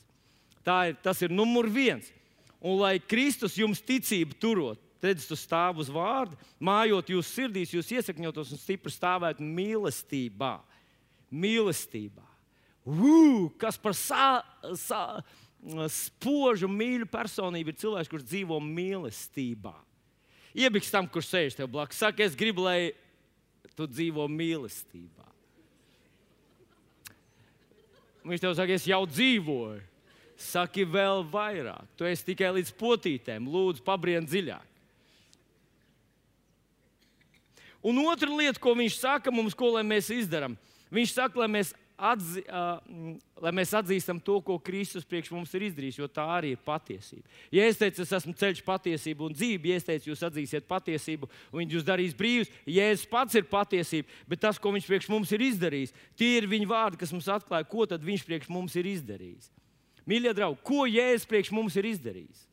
Tā ir, tas ir numur viens. Un lai Kristus jums ticību turot, redzat, uz stāvu uz vārdu, mājot jūsu sirdīs, jūs iesakņotos un stipri stāvētu mīlestībā. Mīlestībā. Ugh, kas par sā, sā, spožu mīļu personību ir cilvēks, kurš dzīvo mīlestībā. Iebiks tam, kurš sēž tev blakus. Saka, es gribu, lai tu dzīvo mīlestībā. Viņš tev saka, es jau dzīvoju. Saki vēl vairāk. Tu esi tikai līdz potītēm. Lūdzu, pabrien dziļāk. Un otra lieta, ko viņš saka mums, ko mēs izdarām, viņš saka, lai mēs atzi, uh, lai mēs atzīstam to, ko Kristus priekš mums ir izdarījis, jo tā arī ir patiesība. Ja es teicu, es esmu ceļš, patiesība un dzīve, ja es teicu, jūs atzīsiet patiesību, un viņš jūs darīs brīvus, Jēzus pats ir patiesība, bet tas, ko viņš priekš mums ir izdarījis, tie ir viņa vārdi, kas mums atklāja, ko viņš priekš mums ir izdarījis. Mīļie draugi, ko Jēzus priekš mums ir izdarījis?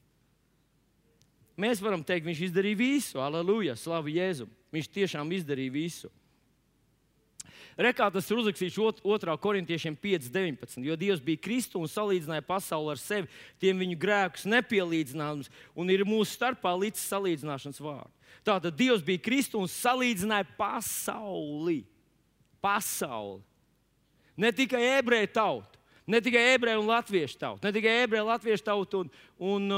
Mēs varam teikt, viņš izdarīja visu, aleluja, slavu Jēzum. Viņš tiešām izdarīja visu. Rekā tas ir uzrakstīts 2. korintiešiem 5.19. Jo Dievs bija Kristus un salīdzināja pasauli ar sevi, tiem viņu grēkus nepielīdzināms, un ir mūsu starpā līdz salīdzināšanas vārdu. Tātad Dievs bija Kristus un salīdzināja pasauli. Pasauli. Ne tikai ebreju tautu, ne tikai ebreju un latviešu tautu, ne tikai ebreju un latviešu tautu un, un,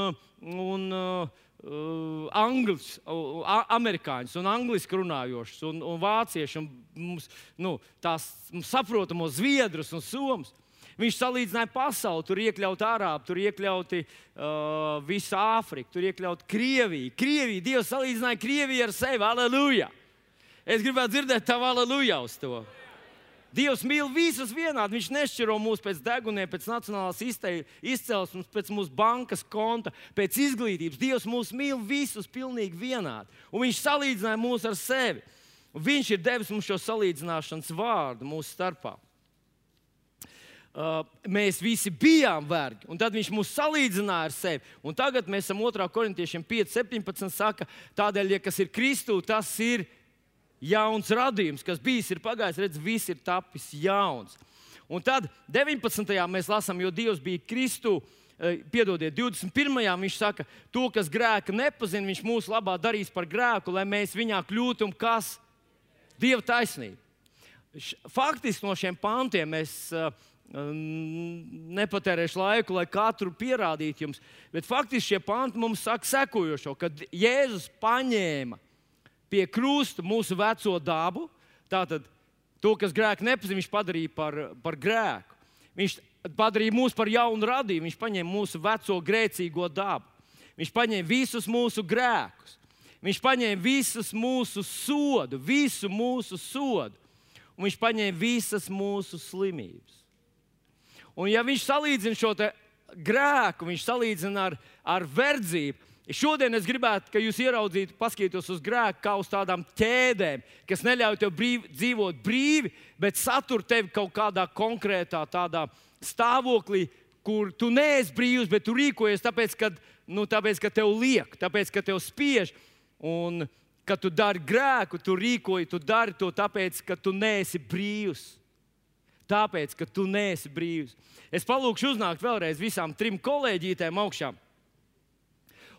un, un uh, angļus, uh, amerikāņus, un angļuiski runājošus, un, un vāciešus, un mums, nu, tās saprotamos zviedrus un somus. Viņš salīdzināja pasauli, tur iekļaut arābu, tur iekļauti uh, visu Āfriku, tur iekļaut Krieviju. Krieviju, Dievs salīdzināja Krieviju ar sevi. Aleluja! Es gribētu dzirdēt tavu aleluja uz to. Dievs mīl visus vienādi. Viņš nešķiro mūs pēc deguniem, pēc nacionālās izcelsmes, pēc mūsu bankas konta, pēc izglītības. Dievs mūs mīl visus pilnīgi vienādi. Un viņš salīdzināja mūs ar sevi. Un viņš ir devis mums šo salīdzināšanas vārdu mūsu starpā. Uh, mēs visi bijām vergi, un tad viņš mūs salīdzināja ar sevi. Un tagad mēs esam 2. korintiešiem 5, 17. Saka, tādēļ, ja kas ir Kristū, tas ir jauns radījums, kas bijis, ir pagājis, redz, viss ir tapis jauns. Un tad 19. mēs lasām, jo Dievs bija Kristu. Eh, piedodiet, 21. viņš saka, to, kas grēka nepazina, viņš mūsu labā darīs par grēku, lai mēs viņā kļūtu kas Dieva taisnība. Faktiski no šiem pantiem es uh, nepatērēšu laiku, lai katru pierādītu jums, bet faktiski šie panti mums saka sekojošo, kad Jēzus paņēma pie krusta mūsu veco dabu. Tātad to, kas grēku nepazina, viņš padarīja par, par grēku. Viņš padarīja mūs par jaunu radījumu, viņš paņēma mūsu veco grēcīgo dabu. Viņš paņēma visus mūsu grēkus, viņš paņēma visus mūsu sodu, visu mūsu sodu, un viņš paņēma visas mūsu slimības. Un ja viņš salīdzina šo grēku, viņš salīdzina ar, ar verdzību. Šodien es gribētu, lai jūs ieraudzītu, paskatītos uz grēku kā uz tādām ķēdēm, kas neļauj tev brīvi, dzīvot brīvi, bet satur tevi kaut kādā konkrētā stāvoklī, kur tu neesi brīvs, bet tu rīkojies tāpēc, ka, nu, tāpēc, ka tev liek, tāpēc, ka tev spiež. Un, kad tu dari grēku, tu rīkoji, tu dari to tāpēc, ka tu neesi brīvs. Tāpēc, ka tu neesi brīvs. Es palūkšu uznākt vēlreiz visām trim kolēģītēm augšām.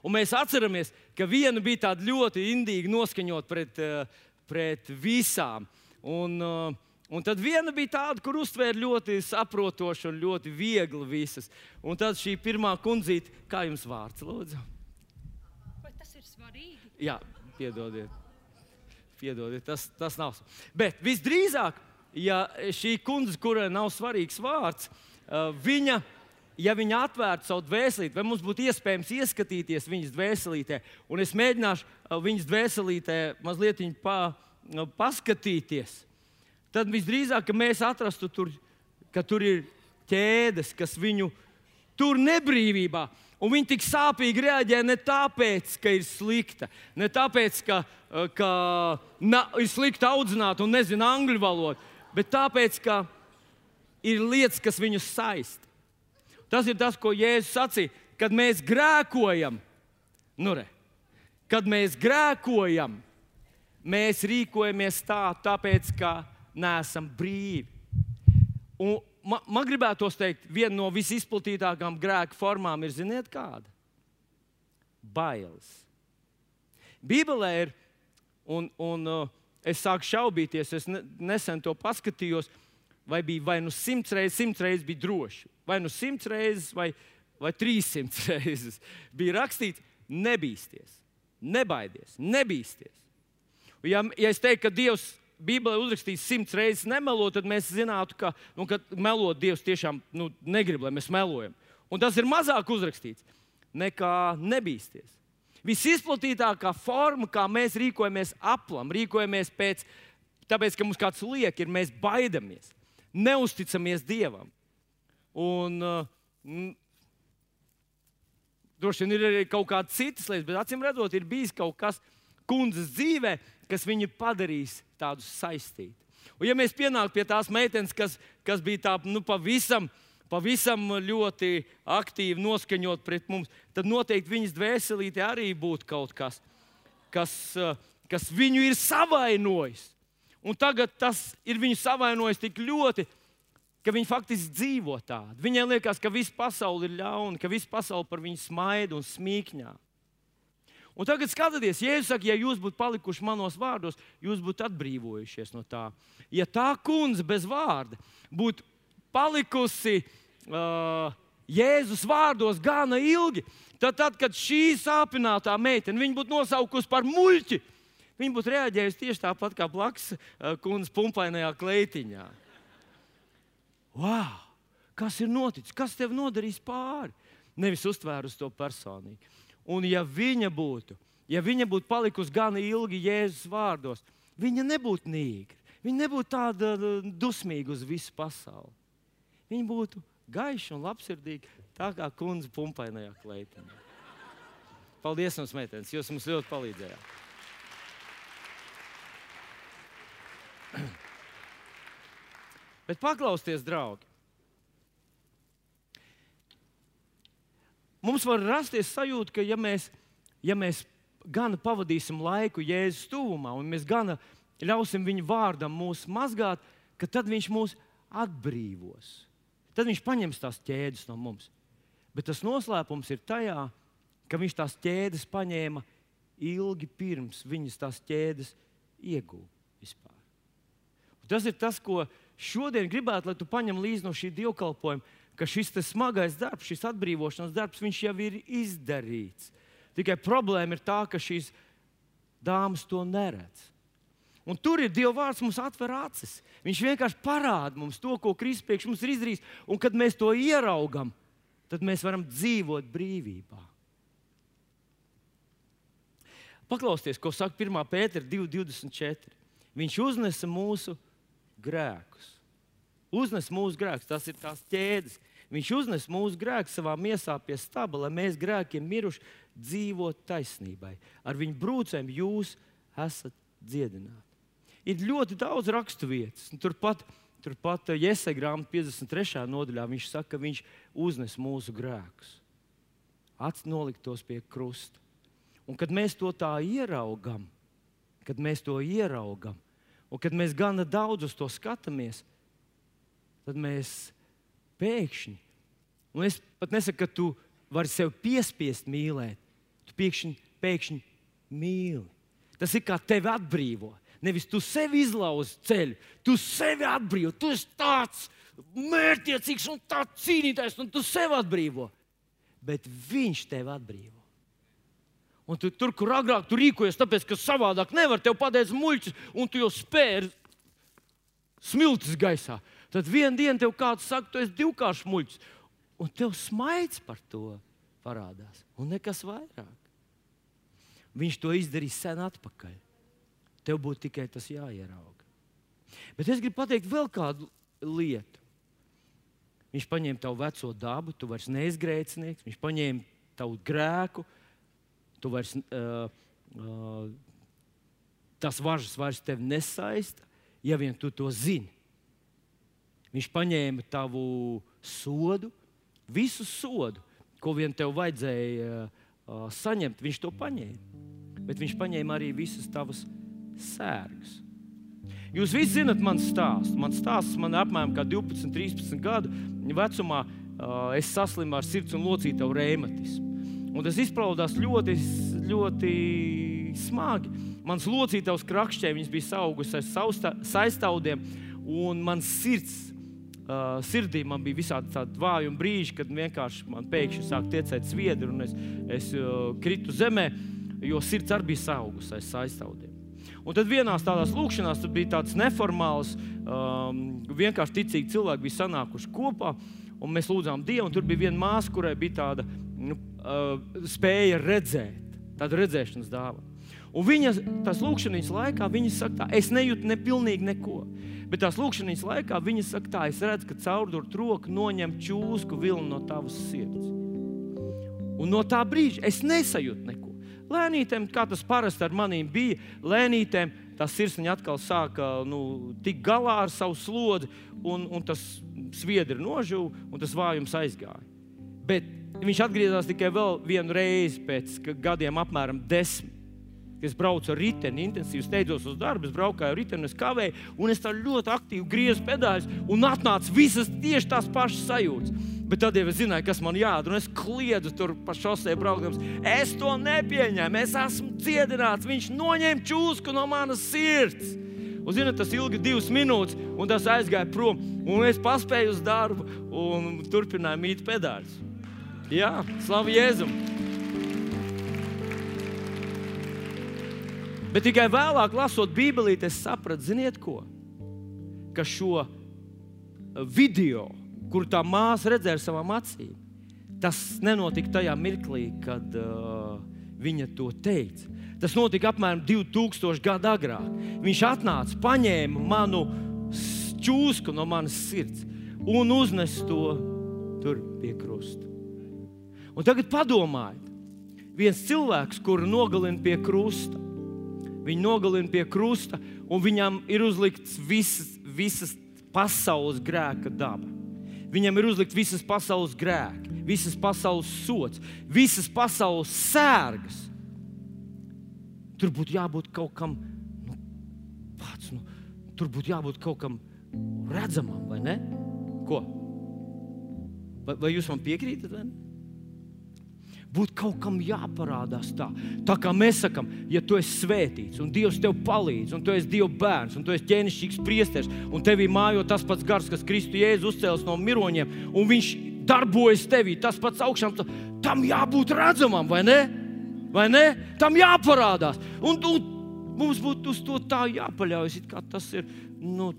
Un mēs atceramies, ka viena bija tāda ļoti indīga noskaņot pret, eh, pret visām. Un, uh, Un tad viena bija tāda, kur uztvēra ļoti saprotoši un ļoti viegli visas. Un tad šī pirmā kundzīte, kā jums vārds, lūdzu? Vai tas ir svarīgi? Jā, piedodiet. piedodiet tas, tas nav. Bet visdrīzāk, ja šī kundze, kurai nav svarīgs vārds, viņa, ja viņa atvērtu savu dvēselīti, vai mums būtu iespējams ieskatīties viņas dvēselītē, un es mēģināšu viņas dvēselītē mazliet pa, paskatīties tad visdrīzāk mēs atrastu tur, ka tur ir ķēdes, kas viņu tur nebrīvībā. Un viņi tik sāpīgi reaģē ne tāpēc, ka ir slikta, ne tāpēc, ka, ka na, ir slikti audzināt un nezina angļu valodu, bet tāpēc, ka ir lietas, kas viņus saista. Tas ir tas, ko Jēzus sacīja, kad mēs grēkojam. Nu re, kad mēs grēkojam, mēs rīkojamies tā, tāpēc, ka neesam brīvi. Un man, man gribētos teikt, viena no visizplatītākām grēka formām ir, ziniet, kāda? Bailes. Bībelē ir, un, un uh, es sāku šaubīties, es ne, nesen to paskatījos, vai bija vai nu simts reizes, simts reizes bija droši, vai nu simts reizes, vai, vai trīssimts reizes bija rakstīts, nebīsties, nebaidies, nebīsties. Ja, ja es teiktu, ka Dievs Bībelē uzrakstīts simts reizes nemelo, tad mēs zinātu, ka, nu, ka melot Dievs tiešām nu, negrib, lai mēs melojam. Un tas ir mazāk uzrakstīts nekā nebīsties. Visizplatītākā forma, kā mēs rīkojamies aplam, rīkojamies pēc, tāpēc, ka mums kāds liek, ir mēs baidamies, neusticamies Dievam. Un, uh, Droši vien ir arī kaut kādas citas lietas, bet acīm redzot, ir bijis kaut kas kundzes dzīvē, kas viņu padarīs tādu saistītu. Un, ja mēs pienāktu pie tās meitenes, kas, kas bija tā, nu, pavisam, pavisam ļoti aktīvi noskaņot pret mums, tad noteikti viņas dvēselīte arī būtu kaut kas, kas, kas viņu ir savainojis. Un tagad tas ir viņu savainojis tik ļoti, ka viņi faktiski dzīvo tādu. Viņiem liekas, ka visa pasaule ir ļauna, ka visa pasaule par viņu smaida un smīkņā. Un tagad skatieties, Jēzus saka, ja jūs būtu palikuši manos vārdos, jūs būtu atbrīvojušies no tā. Ja tā kundze bez vārda būtu palikusi uh, Jēzus vārdos gana ilgi, tad, tad kad šī sāpinātā meitene viņu būtu nosaukusi par muļķi, viņa būtu reaģējusi tieši tāpat kā blakus uh, kundzes pumpainajā kleitiņā. Wow! Kas ir noticis? Kas tev nodarīs pāri? Nevis uztvērus to personīgi. Un ja viņa būtu, ja viņa būtu palikusi gan ilgi Jēzus vārdos, viņa nebūtu nīgra. Viņa nebūtu tāda uh, dusmīga uz visu pasauli. Viņa būtu gaiša un labsirdīga, tā kā kundze pumpainajā kleitiņā. Paldies, jums, meitenes, jūs mums ļoti palīdzējāt. Bet paklausieties, draugi. Mums var rasties sajūta, ka ja mēs, ja mēs gan pavadīsim laiku Jēzus tuvumā, un mēs gan ļausim viņa vārdam mūs mazgāt, tad viņš mūs atbrīvos. Tad viņš paņems tās ķēdes no mums. Bet tas noslēpums ir tajā, ka viņš tās ķēdes paņēma ilgi pirms viņas tās ķēdes ieguva vispār. Un tas ir tas, ko šodien gribētu, lai tu paņem līdzi no šī dievkalpojuma ka šis smagais darbs, šis atbrīvošanas darbs, jau ir izdarīts. Tikai problēma ir tā, ka šīs dāmas to neredz. Un tur ir Dieva vārds, mums atver acis. Viņš vienkārši parāda mums to, ko Kristus priekš mums ir izdarījis. Un kad mēs to ieraugam, tad mēs varam dzīvot brīvībā. Paklausieties, ko saka 1. pētera 2,24. Viņš uznesa mūsu grēkus uznes mūsu grēkus. Tas ir tās ķēdes. Viņš uznes mūsu grēku savā miesā pie staba, lai mēs grēkiem miruši dzīvot taisnībai. Ar viņu brūcēm jūs esat dziedināti. Ir ļoti daudz raksturvietas. Turpat, turpat Jēzus grāmatā 53. nodaļā viņš saka, ka viņš uznes mūsu grēkus. Atnolikt tos pie krusta. Un kad mēs to tā ieraugam, kad mēs to ieraugam, un kad mēs gana daudz uz to skatāmies, tad mēs pēkšņi, un es pat nesaku, ka tu vari sevi piespiest mīlēt, tu pēkšņi, pēkšņi mīli. Tas ir kā tevi atbrīvo. Nevis tu sevi izlauzi ceļu, tu sevi atbrīvo. Tu esi tāds mērķiecīgs un tāds cīnītājs, un tu sevi atbrīvo. Bet viņš tevi atbrīvo. Un tu, tur, kur agrāk tu rīkojies, tāpēc, ka savādāk nevar tev pateikt muļķis, un tu jau spēri smiltis gaisā. Tad vienā dienā tev kāds saka, tu esi divkāršs muļķis, un tev smaids par to parādās, un nekas vairāk. Viņš to izdarīs sen atpakaļ. Tev būtu tikai tas jāierauga. Bet es gribu pateikt vēl kādu lietu. Viņš paņēma tavu veco dabu, tu vairs neesi grēcinieks, viņš paņēma tavu grēku, Tu vairs, uh, uh, tas važas vairs tevi nesaista, ja vien tu to zini. Viņš paņēma tavu sodu, visu sodu, ko vien tev vajadzēja uh, saņemt. Viņš to paņēma. Bet viņš paņēma arī visas tavas sērgas. Jūs visi zinat manu stāstu. Mans stāsts man apmēram 12, 13 gadu vecumā. Uh, es saslimu ar sirds un locītavu reumatismu. Un tas izpaudās ļoti, ļoti smagi. Mans locītājs krakšķē, viņas bija augusi ar saistaudiem, un mans sirds, uh, sirdī man bija visādi tādi vāji brīži, kad vienkārši man pēkšņi sāk tiecēt sviedri, un es, es uh, kritu zemē, jo sirds arī bija augusi ar saistaudiem. Un tad vienā tādās lūkšanās bija tāds neformāls, um, vienkārši ticīgi cilvēki bija sanākuši kopā, un mēs lūdzām Dievu. Tur bija viena māsa, kurai bija tāda nu, uh, spēja redzēt, tāda redzēšanas dāvana. Un viņa tās lūkšanas laikā viņa saka, tā, es nejūtu ne pilnīgi neko. Bet tās lūkšanas laikā viņa saka, tā, es redzu, ka caurdurt roku noņem čūsku vilnu no tavas sirds. Un no tā brīža es nesajūtu neko. Lēnītēm, kā tas parasti ar maniem bija, lēnītēm tā sirsniņa atkal sāka nu, tikt galā ar savu slodzi, un, un tas sviedri nožuva, un tas vājums aizgāja. Bet Viņš atgriezās tikai vēl vienu reizi pēc gadiem, apmēram desmit. Es braucu ar riteni, intensīvi steidzos uz darbu, es braucu ar riteni, es kavēju, un es tā ļoti aktīvi griezu pedāļus, un atnāca visas tieši tās pašas sajūtas. Bet tad jau es zināju, kas man jādara, un es kliedu tur pa šosei braukdams. Es to nepieņēmu, es esmu cietināts. Viņš noņēma čūsku no manas sirds. Un, zinot, tas ilga divas minūtes, un tas aizgāja prom. Un es paspēju uz darbu un turpināju mīt pedāļus. Jā, slavu Jēzum! Bet tikai vēlāk, lasot Bībelī, es sapratu, ziniet, ko? Ka šo video, kur tā māsa redzēja ar savām acīm, tas nenotika tajā mirklī, kad uh, viņa to teica. Tas notika apmēram 2000 gadu agrāk. Viņš atnāca, paņēma manu čūsku no manas sirds un uznesa to tur pie krusta. Un tagad padomājiet, viens cilvēks, kuru nogalina pie krusta, viņu nogalina pie krusta, un viņam ir uzlikts visas, visas pasaules grēka daba. Viņam ir uzlikts visas pasaules grēki, visas pasaules sots, visas pasaules sērgas. Tur būtu jābūt kaut kam, nu, pats, nu, tur būtu jābūt kaut kam redzamam, vai ne? Ko? Vai, vai jūs man piekrītat? Vai ne? Būtu kaut kam jāparādās tā. Tā kā mēs sakām, ja tu esi svētīts, un Dievs tev palīdz, un tu esi Dieva bērns, un tu esi ķēnišķīgs priesteris, un tevī mājo tas pats gars, kas Kristu Jēzu uzcēlis no miroņiem, un viņš darbojas tevī, tas pats augšām, tam jābūt redzamam, vai ne? Vai ne? Tam jāparādās. Un, un mums būtu uz to tā jāpaļaujas, kā tas ir nu,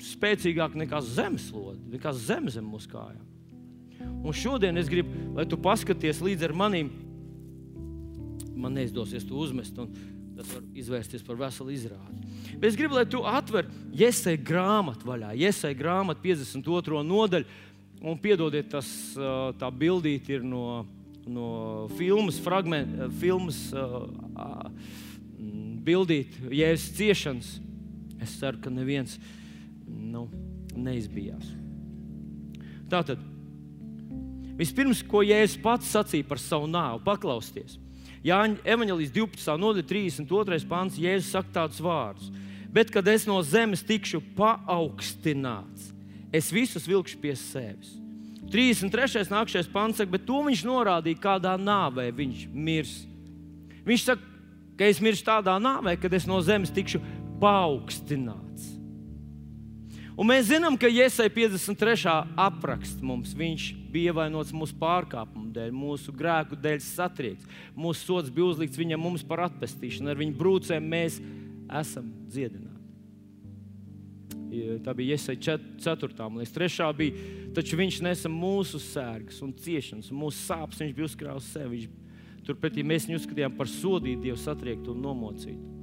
spēcīgāk nekā zemeslode, nekā zeme zem mūsu kājām. Un šodien es gribu, lai tu paskaties līdz ar maniem. Man neizdosies to uzmest. Un, tas var izvērsties par veselu izrādi. Bet es gribu, lai tu atver Iesai grāmatu vaļā, Iesai grāmatu 52. nodaļu, un piedodiet, tas tā bildīte ir no, no filmas, fragment, filmas bildīte, Jēzus ciešanas. Es ceru, ka neviens nu, neizbijās. Tātad, vispirms, ko Jēzus pats sacīja par savu nāvi, paklausieties. Jāņa evanģelijas 12. nodaļa, 32. pāns, Jēzus saka tādus vārdus. Bet, kad es no zemes tikšu paaugstināts, es visus vilkšu pie sevis. 33. nākamais pāns saka, bet to viņš norādīja, kādā nāvē viņš mirs. Viņš saka, ka es miršu tādā nāvē, kad es no zemes tikšu paaugstināts. Un mēs zinām, ka Iesai 53. apraksts mums viņš bija ievainots mūsu pārkāpumu dēļ, mūsu grēku dēļ satriekts. Mūsu sots bija uzlikts viņam par atpestīšanu, ar viņa brūcēm mēs esam dziedināti. Tā bija Iesai 4. līdz 3. bija, taču viņš nesa mūsu sērgas un ciešanas, mūsu sāpes viņš bija uzkrājis sev. Viņš, turpretī mēs viņu uzskatījām par sodītu, Dievu satriektu un nomocītu.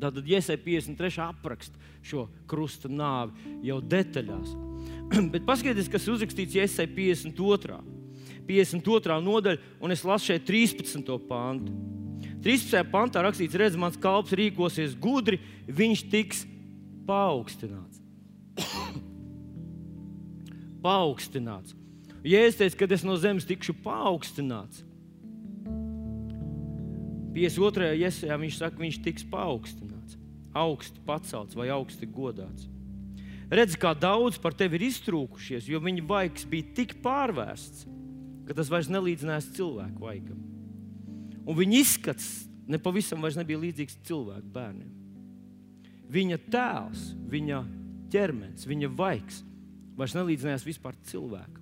Tad Iesai 53. apraksta šo krusta nāvi jau detaļās. Bet paskatieties, kas uzrakstīts Iesai 52. 52. nodaļa, un es lasu šeit 13. pāntu. 13. pantā rakstīts, redz, mans kalps rīkosies gudri, viņš tiks paaugstināts. paaugstināts. Jēzus teica, kad es no zemes tikšu paaugstināts, 52. iesajā viņš saka, viņš tiks paaugstināts, augsti pacelts vai augsti godāts. Redz, kā daudz par tevi ir iztrūkušies, jo viņa vaigs bija tik pārvērsts, ka tas vairs nelīdzinās cilvēku vaigam. Un viņa izskats nepavisam nebija līdzīgs cilvēku bērniem. Viņa tēls, viņa ķermenis, viņa vaigs vairs nelīdzinājās vispār cilvēkam.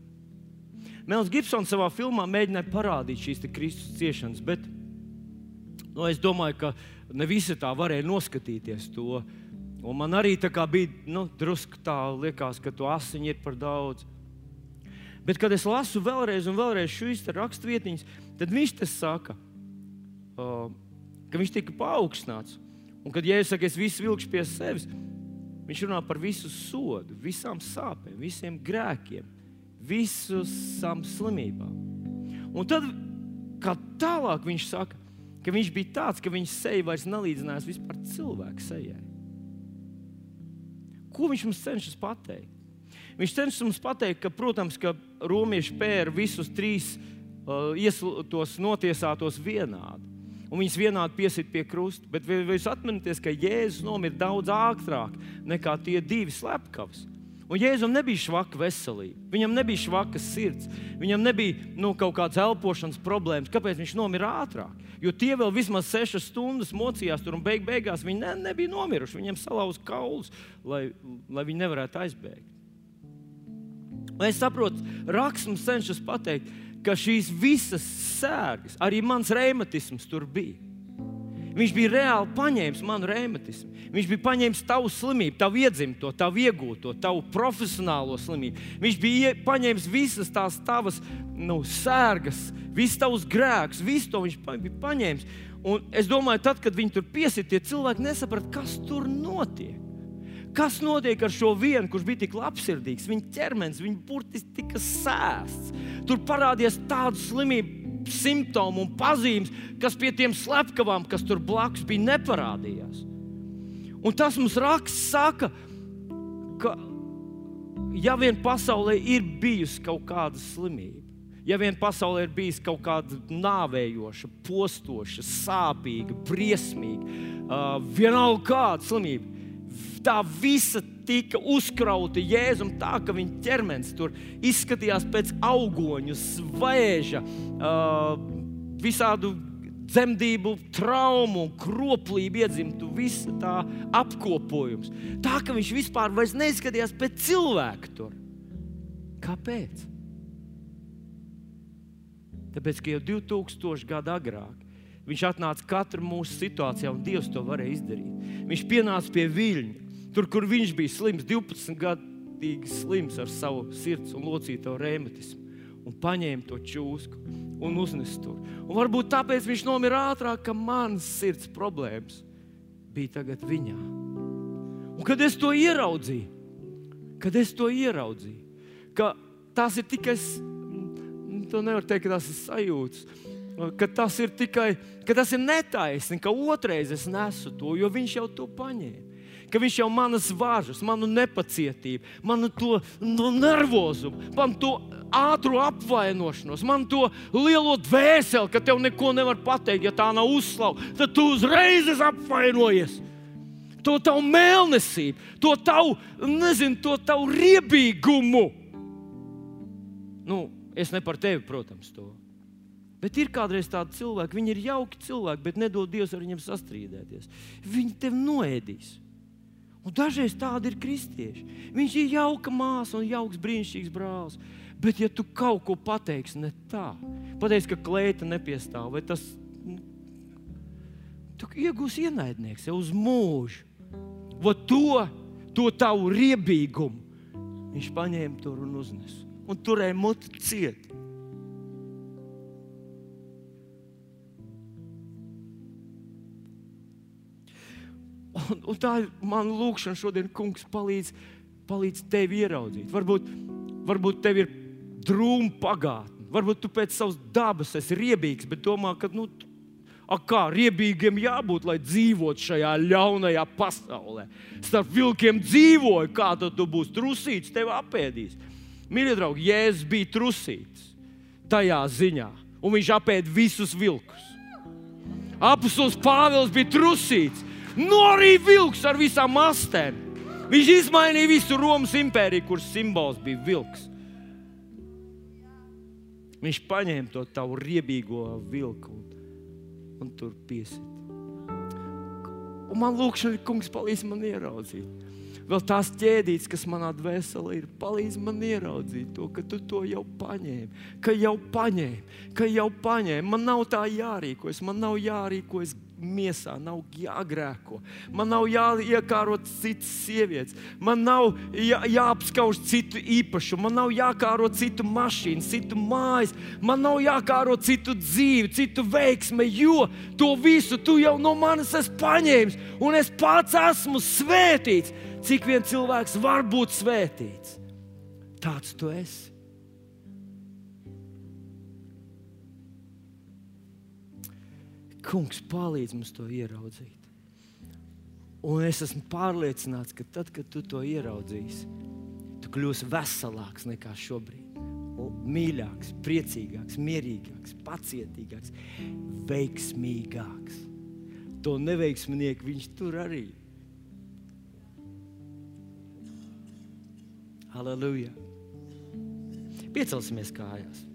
Mels Gibsons savā filmā mēģināja parādīt šīs Kristus ciešanas, bet Nu, es domāju, ka ne visi tā varēja noskatīties to. Un man arī bija nu, drusku tā, liekas, ka to asiņu ir par daudz. Bet, kad es lasu vēlreiz un vēlreiz šīs raksturvietiņas, tad viņš te saka, uh, ka viņš tika paaugstināts. Un, kad Jēzus saka, es visu vilkšu pie sevis, viņš runā par visu sodu, visām sāpēm, visiem grēkiem, visām slimībām. Un tad, kā tālāk viņš saka, ka viņš bija tāds, ka viņa seja vairs nelīdzinājās vispār cilvēku sejai. Ko viņš mums cenšas pateikt? Viņš cenšas mums pateikt, ka, protams, ka romieši pēra visus trīs uh, ieslūgtos notiesātos vienādi. Un viņas vienādi piesit pie krusta. Bet jūs atceraties, ka Jēzus nomira daudz ātrāk nekā tie divi slepkavas? Un Jēzum nebija švaka veselība, viņam nebija švaka sirds, viņam nebija nu, kaut kādas elpošanas problēmas. Kāpēc viņš nomira ātrāk? Jo tie vēl vismaz sešas stundas mocījās tur un beig beigās viņi ne, nebija nomiruši. Viņiem salauza kaulus, lai, lai viņi nevarētu aizbēgt. Un es saprotu, raksturs cenšas pateikt, ka šīs visas sērgas, arī mans reumatisms tur bija. Viņš bija reāli paņēmis manu reumatismu. Viņš bija paņēmis tavu slimību, tavu iedzimto, tavu iegūto, tavu profesionālo slimību. Viņš bija paņēmis visas tās tavas nu, sērgas, visas tavas grēkus, visu to viņš bija paņēmis. Un es domāju, tad, kad viņi tur piesita, tie cilvēki nesaprata, kas tur notiek. Kas notiek ar šo vienu, kurš bija tik labsirdīgs? Viņa ķermenis, viņa burtiski tika sēsts. Tur parādījās tāda slimība, simptomu un pazīmes, kas pie tiem slepkavām, kas tur blakus bija, neparādījās. Un tas mums raksts saka, ka ja vien pasaulē ir bijusi kaut kāda slimība, ja vien pasaulē ir bijusi kaut kāda nāvējoša, postoša, sāpīga, briesmīga, uh, vienalga kāda slimība, tā visa tika uzkrauta Jēzum tā, ka viņa ķermenis tur izskatījās pēc augoņu, svēža, uh, visādu dzemdību, traumu, kroplību iedzimtu, visa tā apkopojums. Tā ka viņš vispār neizskatījās pēc cilvēka tur. Kāpēc? Tāpēc, ka jau 2000 gadu agrāk viņš atnāca katra mūsu situācijā, un Dievs to varēja izdarīt. Viņš pienāca pie viļņa Tur, kur viņš bija slims, 12 gadīgi slims ar savu sirds un locīto reumatismu, un paņēma to čūsku un uznes tur. Un varbūt tāpēc viņš nomira ātrāk, ka manas sirds problēmas bija tagad viņā. Un kad es to ieraudzīju, kad es to ieraudzīju, ka tas ir tikai, to nevar teikt, ka tas ir sajūts, ka tas ir tikai, ka tas ir netaisni, ka otrais es nesu to, jo viņš jau to paņēma ka viņš jau manas vāžas, manu nepacietību, manu to no nervozumu, man to ātru apvainošanos, man to lielo dvēseli, ka tev neko nevar pateikt, ja tā nav uzslava, tad tu uzreiz apvainojies. To tavu mēlnesību, to tavu, nezinu, to tavu riebīgumu. Nu, es ne par tevi, protams, to. Bet ir kādreiz tādi cilvēki, viņi ir jauki cilvēki, bet nedod Dievs ar viņiem sastrīdēties. Viņi tevi noēdīs. Un dažreiz tādi ir kristieši. Viņš ir jauka māsa un jauks, brīnišķīgs brālis. Bet, ja tu kaut ko pateiksi ne tā, pateiksi, ka kleita nepiestāv, vai tas tu iegūsi ienaidnieks jau uz mūžu. Va to, to tavu riebīgumu viņš paņēma tur un uznesa. Un turēja muti ciet. Un, un tā ir mana lūkšana šodien, kungs, palīdz, palīdz tev ieraudzīt. Varbūt, varbūt tev ir drūma pagātne, varbūt tu pēc savas dabas esi riebīgs, bet domā, ka nu, kā riebīgiem jābūt, lai dzīvotu šajā ļaunajā pasaulē. Starp vilkiem dzīvoju, kā tad tu būsi trusīts, tevi apēdīs. Mīļie draugi, Jēzus bija trusīts tajā ziņā, un viņš apēda visus vilkus. Apostols Pāvils bija trusīts, norīja vilks ar visām mastēm. Viņš izmainīja visu Romas impēriju, kuras simbols bija vilks. Viņš paņēma to tavu riebīgo vilku un, un tur piesita. Un man lūkšana, kungs, palīdz man ieraudzīt. Vēl tās ķēdītes, kas manā dvēselē ir, palīdz man ieraudzīt to, ka tu to jau paņēmi, ka jau paņēmi, ka jau paņēmi. Man nav tā jārīkojas, man nav jārīkojas miesā, nav jāgrēko. Man nav jāiekārot citas sievietes, man nav jā, jāapskauž citu īpašumu, man nav jākāro citu mašīnu, citu mājas, man nav jākāro citu dzīvi, citu veiksmi, jo to visu tu jau no manis esi paņēmis, un es pats esmu svētīts. Cik viens cilvēks var būt svētīts? Tāds tu esi. Kungs palīdz mums to ieraudzīt. Un es esmu pārliecināts, ka tad, kad tu to ieraudzīsi, tu kļūsi veselāks nekā šobrīd. Mīļāks, priecīgāks, mierīgāks, pacietīgāks, veiksmīgāks. To neveiksminieku viņš tur arī. Halleluja! Piecelsimies kājās!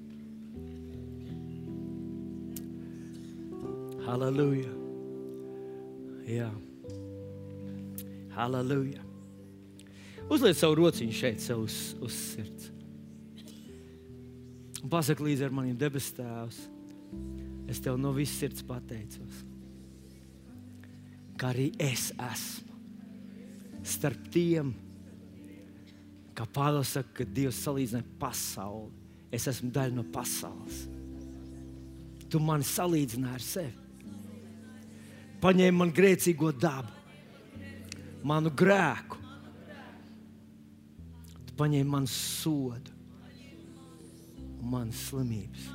Halleluja! Jā, halleluja! Uzliec savu rociņu šeit, sev uz, uz sirds. Un pasaki līdzi ar maniem debes tēvs. Es tev no visas sirds pateicos, ka arī es esmu starp tiem, kā Pāvils saka, ka Dievs salīdzina pasauli. Es esmu daļa no pasaules. Tu mani salīdzināji ar sevi paņēma man grēcīgo dabu, manu grēku. Tu paņēmi man sodu un manas slimības.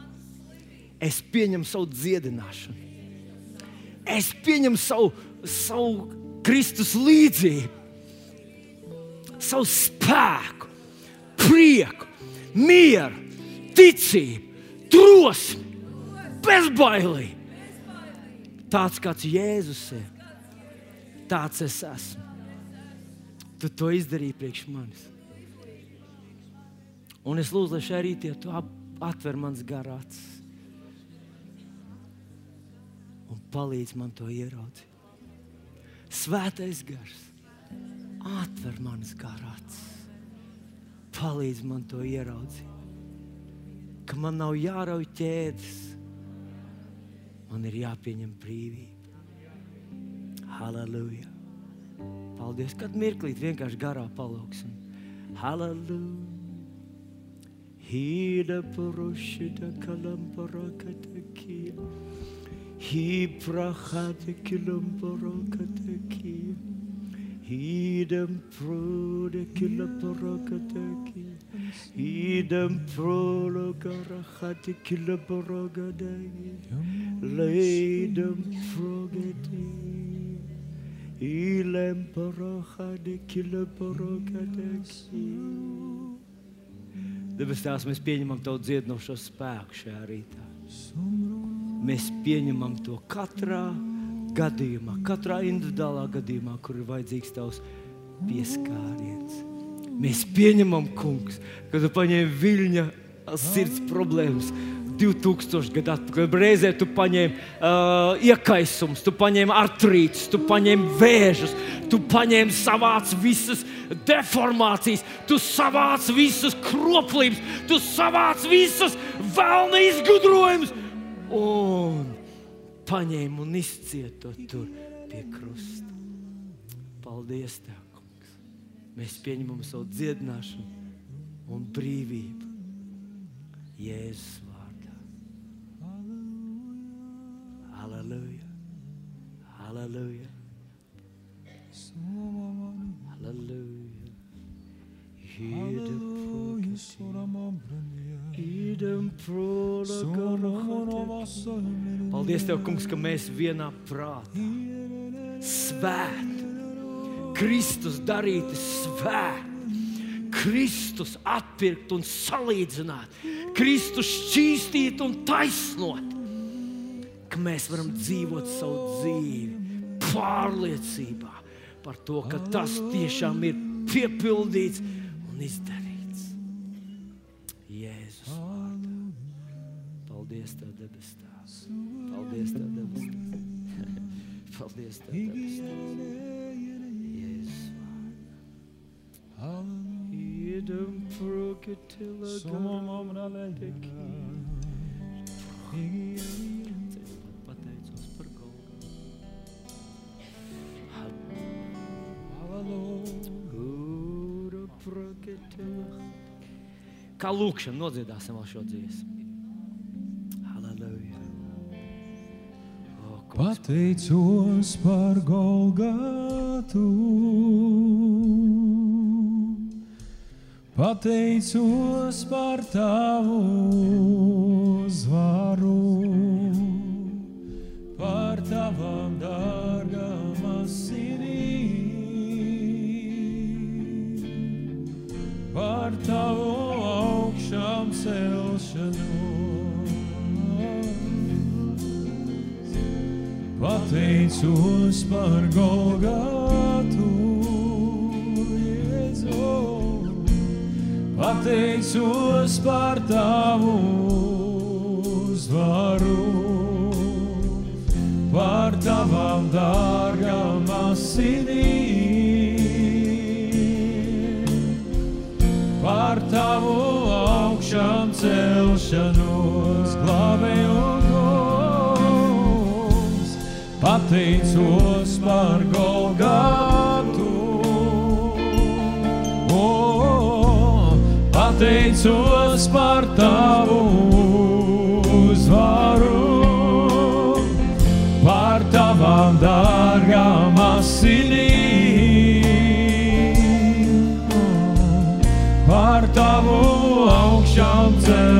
Es pieņemu savu dziedināšanu. Es pieņemu savu, savu Kristus līdzību, savu spēku, prieku, mieru, ticību, drosmi, bezbailību Tāds kāds Jēzus ir, tāds es esmu. Tu to izdarīji priekš manis. Un es lūdzu, lai šajā rītā tu atver mans garāts un palīdz man to ieraudzīt. Svētais gars, atver manas garāts, palīdz man to ieraudzīt. Ka man nav jārauj ķēdes, man ir jāpieņem brīvība. Halleluja! Paldies! Kad mirklīt vienkārši garā palūksim. Halleluja! Hida poroshida kalambarakataki. Hi prachate kilambarakataki. Hidem prode kilambarakataki. Hidem prolo garachate kilambarakataki. Leidem progeti. Ilem parachade kilambarakataki. Debes Tēvs, mēs pieņemam Tavu dziedinošo spēku šajā rītā. Mēs pieņemam to katrā gadījumā, katrā individuālā gadījumā, kur ir vajadzīgs Tavs pieskāriens. Mēs pieņemam, Kungs, ka Tu paņēmi viļņa sirds problēmas. 2000 gadu atpakaļ. Reizē tu paņēmi uh, iekaisumus, tu paņēmi artrītus, tu paņēmi vēžus, tu paņēmi savāc visas deformācijas, tu savāc visas kroplības, tu savāc visas vēlna izgudrojumus un paņēmi un izciet to tur pie krusta. Paldies, Tev, Kungs! Mēs pieņemam savu dziedināšanu un brīvību Jēzus vārdā. Halleluja! Halleluja! Halleluja! Hidem Idem Paldies, Tev, Kungs, ka mēs vienā prātā svēti, Kristus darīti svēti. Kristus atpirkt un salīdzināt, Kristus šķīstīt un taisnot, ka mēs varam dzīvot savu dzīvi pārliecībā par to, ka tas tiešām ir piepildīts un izdarīts. Jēzus vārdā. Paldies, Tev, debes Tēvs. Paldies, Tev, debes. Paldies, Tev, debes. Jēzus vārdā. Idem proketila garateki. Pateicos par proketila. Kā lūkšana nodziedāsim vēl šo dziesmu. Pateicos par Golgatu. Pateicos par tavu zvaru, par tavām dārgām asinīm, par tavu augšām celšanos. Pateicos par Golgatu, Jēzu. Pateicos par tavu uzvaru, par tavām dārgām asinīm, par tavu augšām celšanos, glābēju Pateicos par Golgatu. O, pateicos par tavu uzvaru, par tavām dārgām asinīm, par tavu augšām celšanos.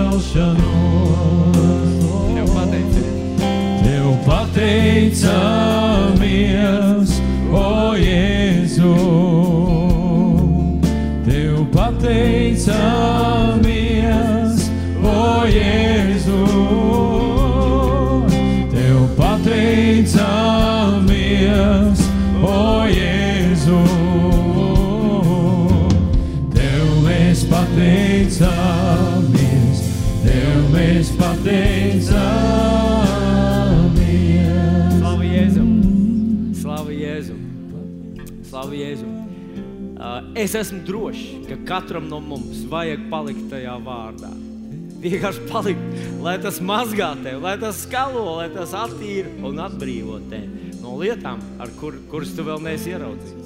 Es esmu drošs, ka katram no mums vajag palikt tajā vārdā. Vienkārši palikt, lai tas mazgā tevi, lai tas skalo, lai tas attīra un atbrīvo tevi no lietām, ar kur, kuras tu vēl neesi ieraudzījis.